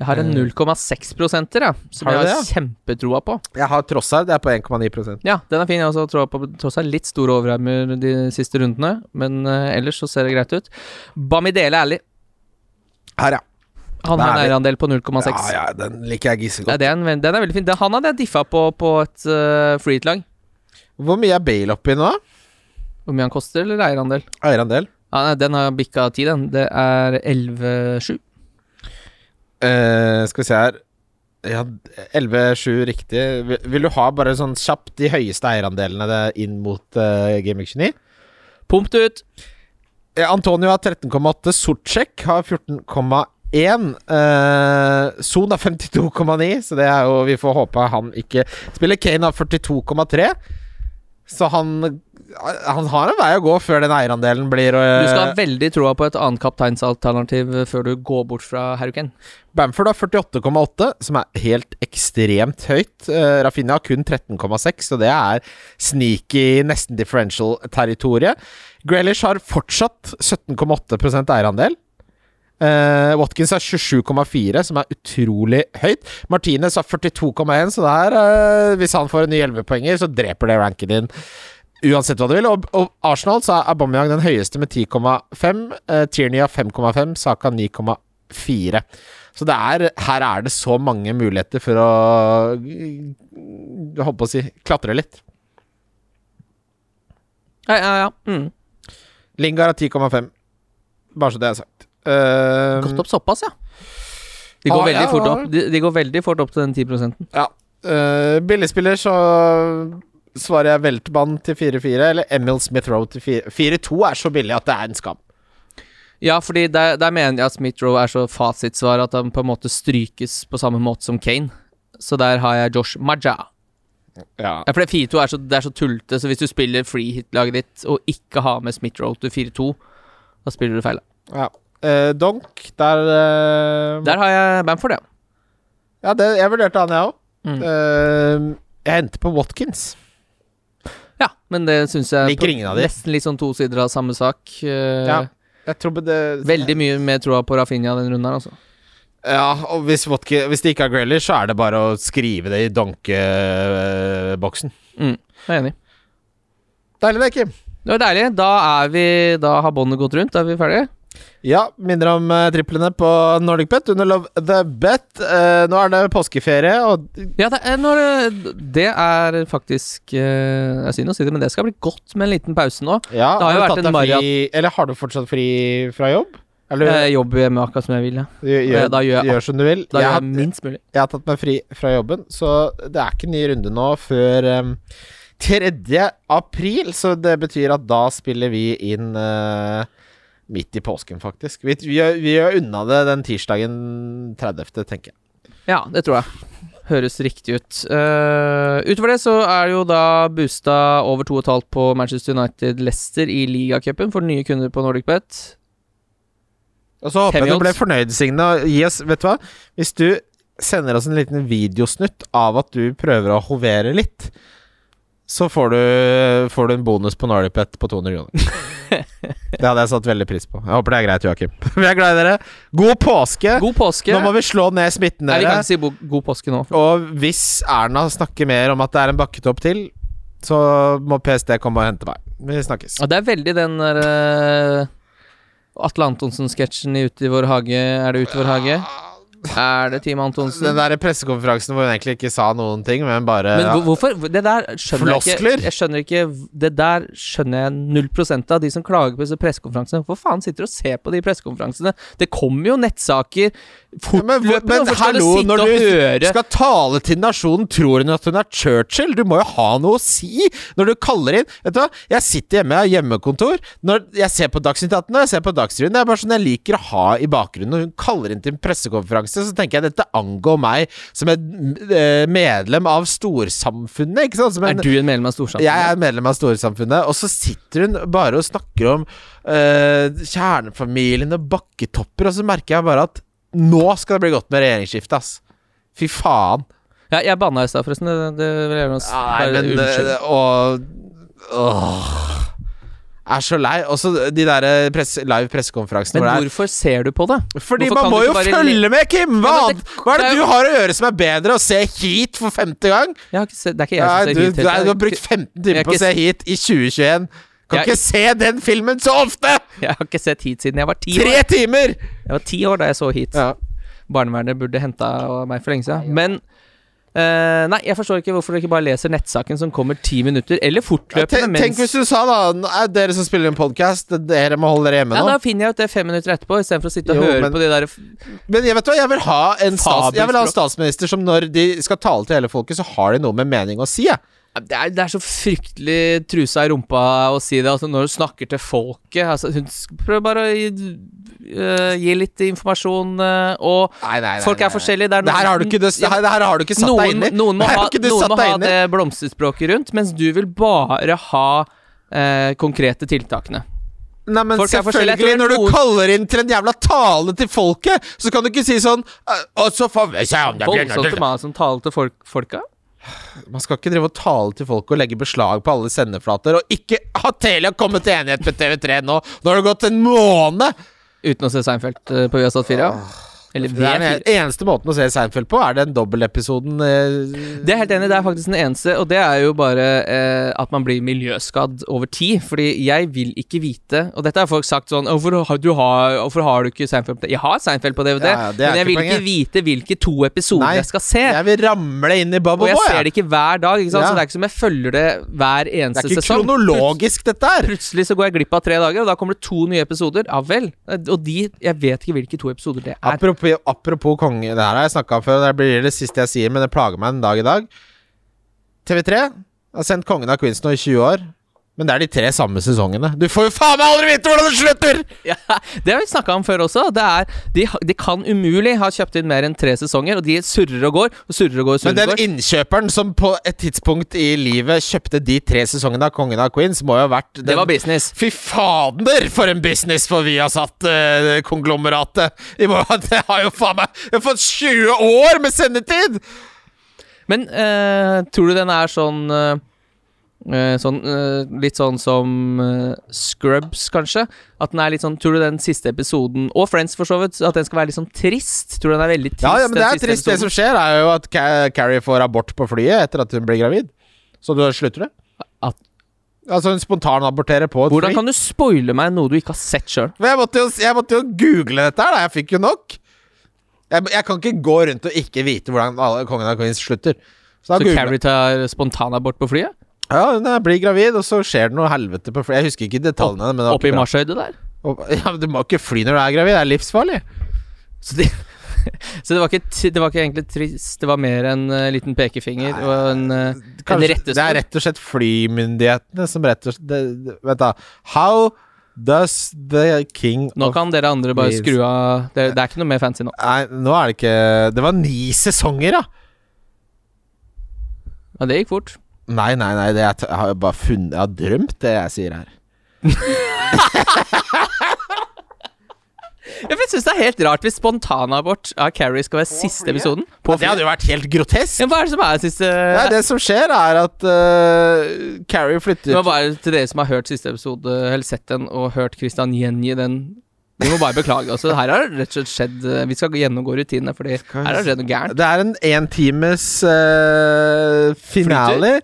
Jeg har en 0,6 prosenter, ja, som Har jeg har det, kjempetroa på. Jeg har Trossard, det er på 1,9% Ja, den er fin. Jeg også troa på tross litt store overarmer de siste rundene, men ellers så ser det greit ut. Bamidele ærlig. Her, ja. Han har en eierandel på 0,6. Ja, ja, den liker jeg gisse Ja, er den er veldig fin. Den, han hadde jeg diffa på på et uh, freehit-lag. Hvor mye er Bale oppi nå? Hvor mye han koster, eller eierandel? Eierandel? Ja, nei, den har bikka 10, den. Det er 11,7. Uh, skal vi se her Ja, 11-7 riktig. Vil, vil du ha bare sånn kjapt de høyeste eierandelene det- inn mot uh, Game Week 29? Pump det ut! Eh, Antonio har 13,8. Sortsjek har 14,1. Eh, Son har 52,9, så det er jo Vi får håpe han ikke spiller. Kane har 42,3. Så han Han har en vei å gå før den eierandelen blir og, Du skal ha veldig troa på et annet kapteinsalternativ før du går bort fra Harry Kane. Bamford har 48,8, som er helt ekstremt høyt. Uh, Rafinha har kun 13,6, så det er sneaky, nesten differential-territoriet. Grealish har fortsatt 17,8% eierandel. Eh, Watkins er 27,4, som er utrolig høyt. Martinez har 42,1, så det her uh, Hvis han får en ny 11-poenger, så dreper det ranken din. Uansett hva du vil. Og, og Arsenal så er Aubameyang den høyeste med 10,5. Uh, Tierney har 5,5. Saka 9,4. Så det er, her er det så mange muligheter for å holdt på å si klatre litt. Ja, ja, ja. Mm. Lingard har 10,5. Bare så det er sagt. Uh, Gått opp såpass, ja. De går, Ah, veldig ja, fort opp. De, de går veldig fort opp til den 10% Ja. Uh, billigspiller, så svarer jeg Weltmann til 4-4, eller Emil Smith-Roe til 4 4-2 er så billig at det er en skam. Ja, fordi der, der mener jeg at Smith-Roe er så fasitsvar at han på en måte strykes på samme måte som Kane. Så der har jeg Josh Maja. Ja. Ja, for det 4-2 er så, det er så tullete, så hvis du spiller free hit-laget ditt og ikke har med Smith-Roe til 4-2, da spiller du feil. ja. Uh, Donk, der uh, Der har jeg Bamford, ja. Ja, det, jeg vurderte han, jeg òg. Mm. Uh, jeg endte på Watkins. Ja, men det syns jeg Liker ingen av de. Nesten litt sånn to sider av samme sak. Ja. Jeg tror det Veldig mye mer troa på Rafinha den runden her, altså. Ja, og hvis, Watke, hvis det ikke er Grealish, så er det bare å skrive det i donkeboksen. Mm, jeg er enig. Deilig det, Kim. Det var deilig. Da er vi Da har båndet gått rundt. Da er vi ferdige. Ja, minner om uh, triplene på Nordic Bet under Love the Bet. Eh, nå er det påskeferie, og Ja, det er, når, det er faktisk eh, Jeg synd å si det, men det skal bli godt med en liten pause nå. ja, Det har jo vært en fri Eller har du fortsatt fri fra jobb? Eller Jeg jobber med akkurat som jeg vil. Ja. gjør, gjør, da gjør jeg gjør som du vil? Da jeg, gjør har, jeg minst mulig. jeg har tatt meg fri fra jobben, så det er ikke ny runde nå før um, 3. april. Så det betyr at da spiller vi inn eh, midt i påsken, faktisk. Vi, vi, vi gjør unna det den tirsdagen 30., tenker jeg. Ja, det tror jeg. Høres riktig ut. Uh, utover det så er det jo da boosta over 2,5 på Manchester United Leicester i ligacupen for nye kunder på Nordic Bet. Og så håper jeg du ble fornøyd, Signe. Yes, vet du hva? Hvis du sender oss en liten videosnutt av at du prøver å hovere litt, så får du, får du en bonus på Nordic på 200 kroner. det hadde jeg satt veldig pris på. Jeg håper det er greit, Joakim. Vi er glad i dere. God påske! God påske. Nå må vi slå ned smitten, dere. Nei, vi kan ikke si god påske nå. Og hvis Erna snakker mer om at det er en bakketopp til, så må PST komme og hente meg. Vi snakkes. Og det er veldig den der uh, Atle Antonsen-sketsjen i Ute i vår hage. Er det Ute i vår hage? Er det Team Antonsen? Den der pressekonferansen hvor hun egentlig ikke sa noen ting, men bare Men hvorfor Det der skjønner jeg ikke. Jeg skjønner ikke Det der skjønner jeg null prosent av. De som klager på disse pressekonferansene. Hvorfor faen sitter du og ser på de pressekonferansene? Det kommer jo nettsaker Ja, men, men du hallo, når du høre skal tale til nasjonen, tror hun at hun er Churchill? Du må jo ha noe å si når du kaller inn Vet du hva, jeg sitter hjemme, jeg har hjemmekontor. Når jeg ser på Dagsnytt 18 og jeg ser på Dagsrevyen, det er bare sånn jeg liker å ha i bakgrunnen. Når hun kaller inn til en pressekonferanse, så tenker jeg dette angår meg som et eh, medlem av storsamfunnet, ikke sant? Som Er du en medlem av storsamfunnet? jeg er medlem av storsamfunnet, og så sitter hun bare og snakker om uh, kjernefamilien og bakketopper, og så merker jeg bare at nå skal det bli godt med regjeringsskifte, ass. Fy faen. Ja, jeg banna i stad, forresten. Det, det vil jeg gjerne bare men unnskylde. Og Åh. Er så lei. Også de der press, live pressekonferansene Men hvorfor ser du på det? Fordi hvorfor man må jo følge med, Kim! Hva, Ja, det- hva er det det er du har å gjøre som er bedre? Å se Heat for femte gang? Jeg har ikke sett, det er ikke jeg Nei, som du, ser hit. du, du har brukt 15 timer på å se Heat i 2021. Kan Jeg- ikke se den filmen så ofte! Jeg har ikke sett hit siden jeg var ti Tre timer! Jeg var ti år da jeg så hit. Ja. Barnevernet burde henta meg for lenge siden. Men eh, Nei, jeg forstår ikke hvorfor du ikke bare leser nettsaken som kommer ti minutter, eller Ja, fortløpende tenk, hvis du sa da er Dere som spiller en podkast, dere må holde dere hjemme Ja, nå. Da finner jeg ut det fem minutter etterpå, istedenfor å sitte og Jo, høre men- på de der Men jeg vet hva, jeg vil ha en, stats, jeg vil ha statsminister som når de skal tale til hele folket, så har de noe med mening å si. Jeg. Det er, det er så fryktelig trusa i rumpa å si det. Altså Når du snakker til folket altså, Hun prøver bare å gi, uh, gi litt informasjon, uh, og Nei, nei, nei, folk er forskjellige. Det er Det her har du ikke, det, her, her har du ikke satt deg inn i. noen må ha, noen må ha det blomsterspråket rundt, mens du vil bare ha uh, konkrete tiltakene. Nei, men Folk selvfølgelig, når du kaller inn til en jævla tale til folket, så kan du ikke si sånn «Øh, Og så får vi se om det blir Voldsomt noe som taler til folk, folka. Man skal ikke drive og tale til folk og legge beslag på alle sendeflater, og ikke ha Telia kommet til enighet med TV3 nå. Nå har det gått en måned! Uten å se Seinfeld eh, på Viasat 4. ja. Eller Det er den eneste måten å se Seinfeld på, er den dobbeltepisoden eh, Det er helt enig, det er faktisk den eneste, og det er jo bare eh, at man blir miljøskadd over tid. Fordi jeg vil ikke vite Og dette har folk sagt sånn Hvorfor har du, har, hvorfor har du ikke Seinfeld på Jeg har Seinfeld på DVD, Ja, men jeg vil ikke poenget. vite hvilke to episoder Nei, jeg skal se. Jeg vil ramle inn i og Bubble jeg ser det ikke hver dag, ikke sant? Ja. så det er ikke som jeg følger det hver eneste sesong. Det er ikke sesong. kronologisk, dette her. Plutselig så går jeg glipp av tre dager, og da kommer det to nye episoder. Ja vel. Og de Jeg vet ikke hvilke to episoder det er. Apropos, apropos konge, det her har jeg snakka om før, det blir det siste jeg sier, men det plager meg en dag i dag. TV3 har sendt Kongen av Queens nå i 20 år, men det er de tre samme sesongene. Du får jo faen meg aldri vite hvordan det slutter! Ja, det har vi snakka om før også. Det er, de, de kan umulig ha kjøpt inn mer enn tre sesonger, og de surrer og går, og surrer og går, og Men den går. innkjøperen som på et tidspunkt i livet kjøpte de tre sesongene av Kongen av Queens, må jo ha vært den Det var business. Fy fader, for en business for Viasat-konglomeratet! De må det har jo faen meg Jeg har fått 20 år med sendetid! Men uh, tror du den er sånn eh, Eh, sånn, eh, litt sånn som eh, Scrubs, kanskje. At den er litt sånn Tror du den siste episoden, og Friends for så vidt, at den skal være litt sånn trist? Tror du den er veldig trist? Ja, ja, men det er trist. trist. Det som episoden? skjer, er jo at Carrie får abort på flyet etter at hun blir gravid. Så du slutter det? At- Altså hun spontanaborterer på et Hvordan fly. kan du spoile meg noe du ikke har sett sjøl? Jeg jeg måtte jo google dette her, da. Jeg fikk jo nok. Jeg, jeg kan ikke gå rundt og ikke vite hvordan alle Kongen av Queens slutter. Så Så Carrie tar spontanabort på flyet? Ja, hun blir gravid, og så skjer det noe helvete på flyet. Jeg husker ikke detaljene. Men det Oppe i marsjhøyde der? Opp- Ja, men Du må ikke fly når du er gravid. Det er livsfarlig. Så det, så det, var ikke, det var ikke egentlig trist, det var mer en uh, liten pekefinger og en, uh, Kanskje, rettesnor. det er rett og slett flymyndighetene som rett og slett det, det, Vent, da. How does the king Nå kan dere andre bare skru av det, det er ikke noe mer fancy nå. Nei, nå er det ikke Det var ni sesonger, da! Ja, det gikk fort. Nei, nei, nei. Det er, jeg har bare funnet Jeg har drømt det jeg sier her. Jeg syns det er helt rart hvis spontanabort av Carrie skal være siste episoden. På Det hadde jo vært helt grotesk. Ja, hva er det som er siste Nei, det som skjer, er at uh, Carrie flytter var bare til dere som har hørt siste episode, eller sett den, og hørt Christian gjengi den. Vi må bare beklage. Altså, her har det rett og slett skjedd eh, Vi skal gjennomgå rutinene, Fordi her har det skjedd noe gærent. Det er en én times uh, finale.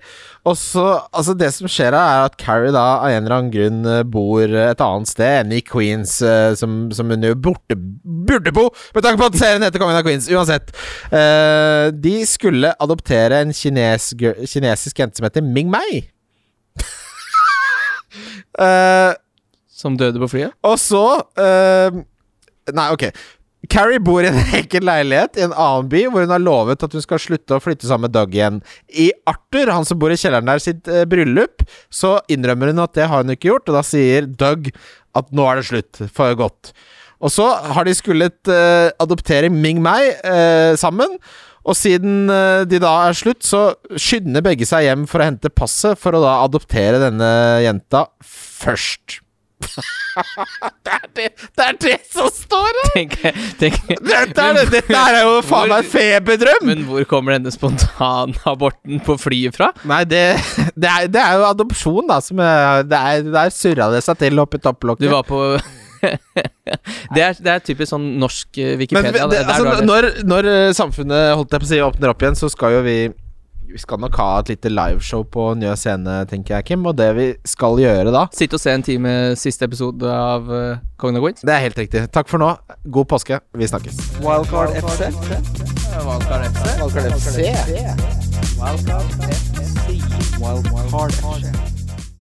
Og så Altså, det som skjer da, er at Carrie da av en eller annen grunn eh, bor et annet sted enn i Queens, som, som hun jo burde, burde bo, med tanke på at serien heter Kongen av Queens. Uansett. Uh, de skulle adoptere en kines, kinesisk jente som heter Ming Mei. Eh, Som døde på flyet. og så uh, Nei, ok. Carrie bor i en enkel leilighet i en annen by, hvor hun har lovet at hun skal slutte å flytte sammen med Doug igjen. I Arthur, han som bor i kjelleren der, sitt uh, bryllup, så innrømmer hun at det har hun ikke gjort, og da sier Doug at nå er det slutt, for godt. Og så har de skullet uh, adoptere Ming Mei uh, sammen. Og siden de da er slutt, så skynder begge seg hjem for å hente passet, for å da adoptere denne jenta først. det, er det, det er det som står her! Tenk, tenk, Dette er, det, dette er jo faen meg feberdrøm! Men hvor kommer denne spontanaborten på flyet fra? Nei, det, det, er, det er jo adopsjon, da. Som er, det er, der surra det seg til oppi Du topplokket. var på det, er, det er typisk sånn norsk Wikipedia. Men det, altså, du når, når eh, samfunnet holdt jeg på å si åpner opp igjen, så skal jo vi Vi skal nok ha et lite liveshow på Njø scene, tenker jeg, Kim. Og det vi skal gjøre da Sitte og se en time siste episode av uh, Kongen av Queens. Det er helt riktig. Takk for nå. God påske. Vi snakkes. Wildcard FC. Wildcard FC. Wildcard FC. Wildcard FC. Wildcard FC.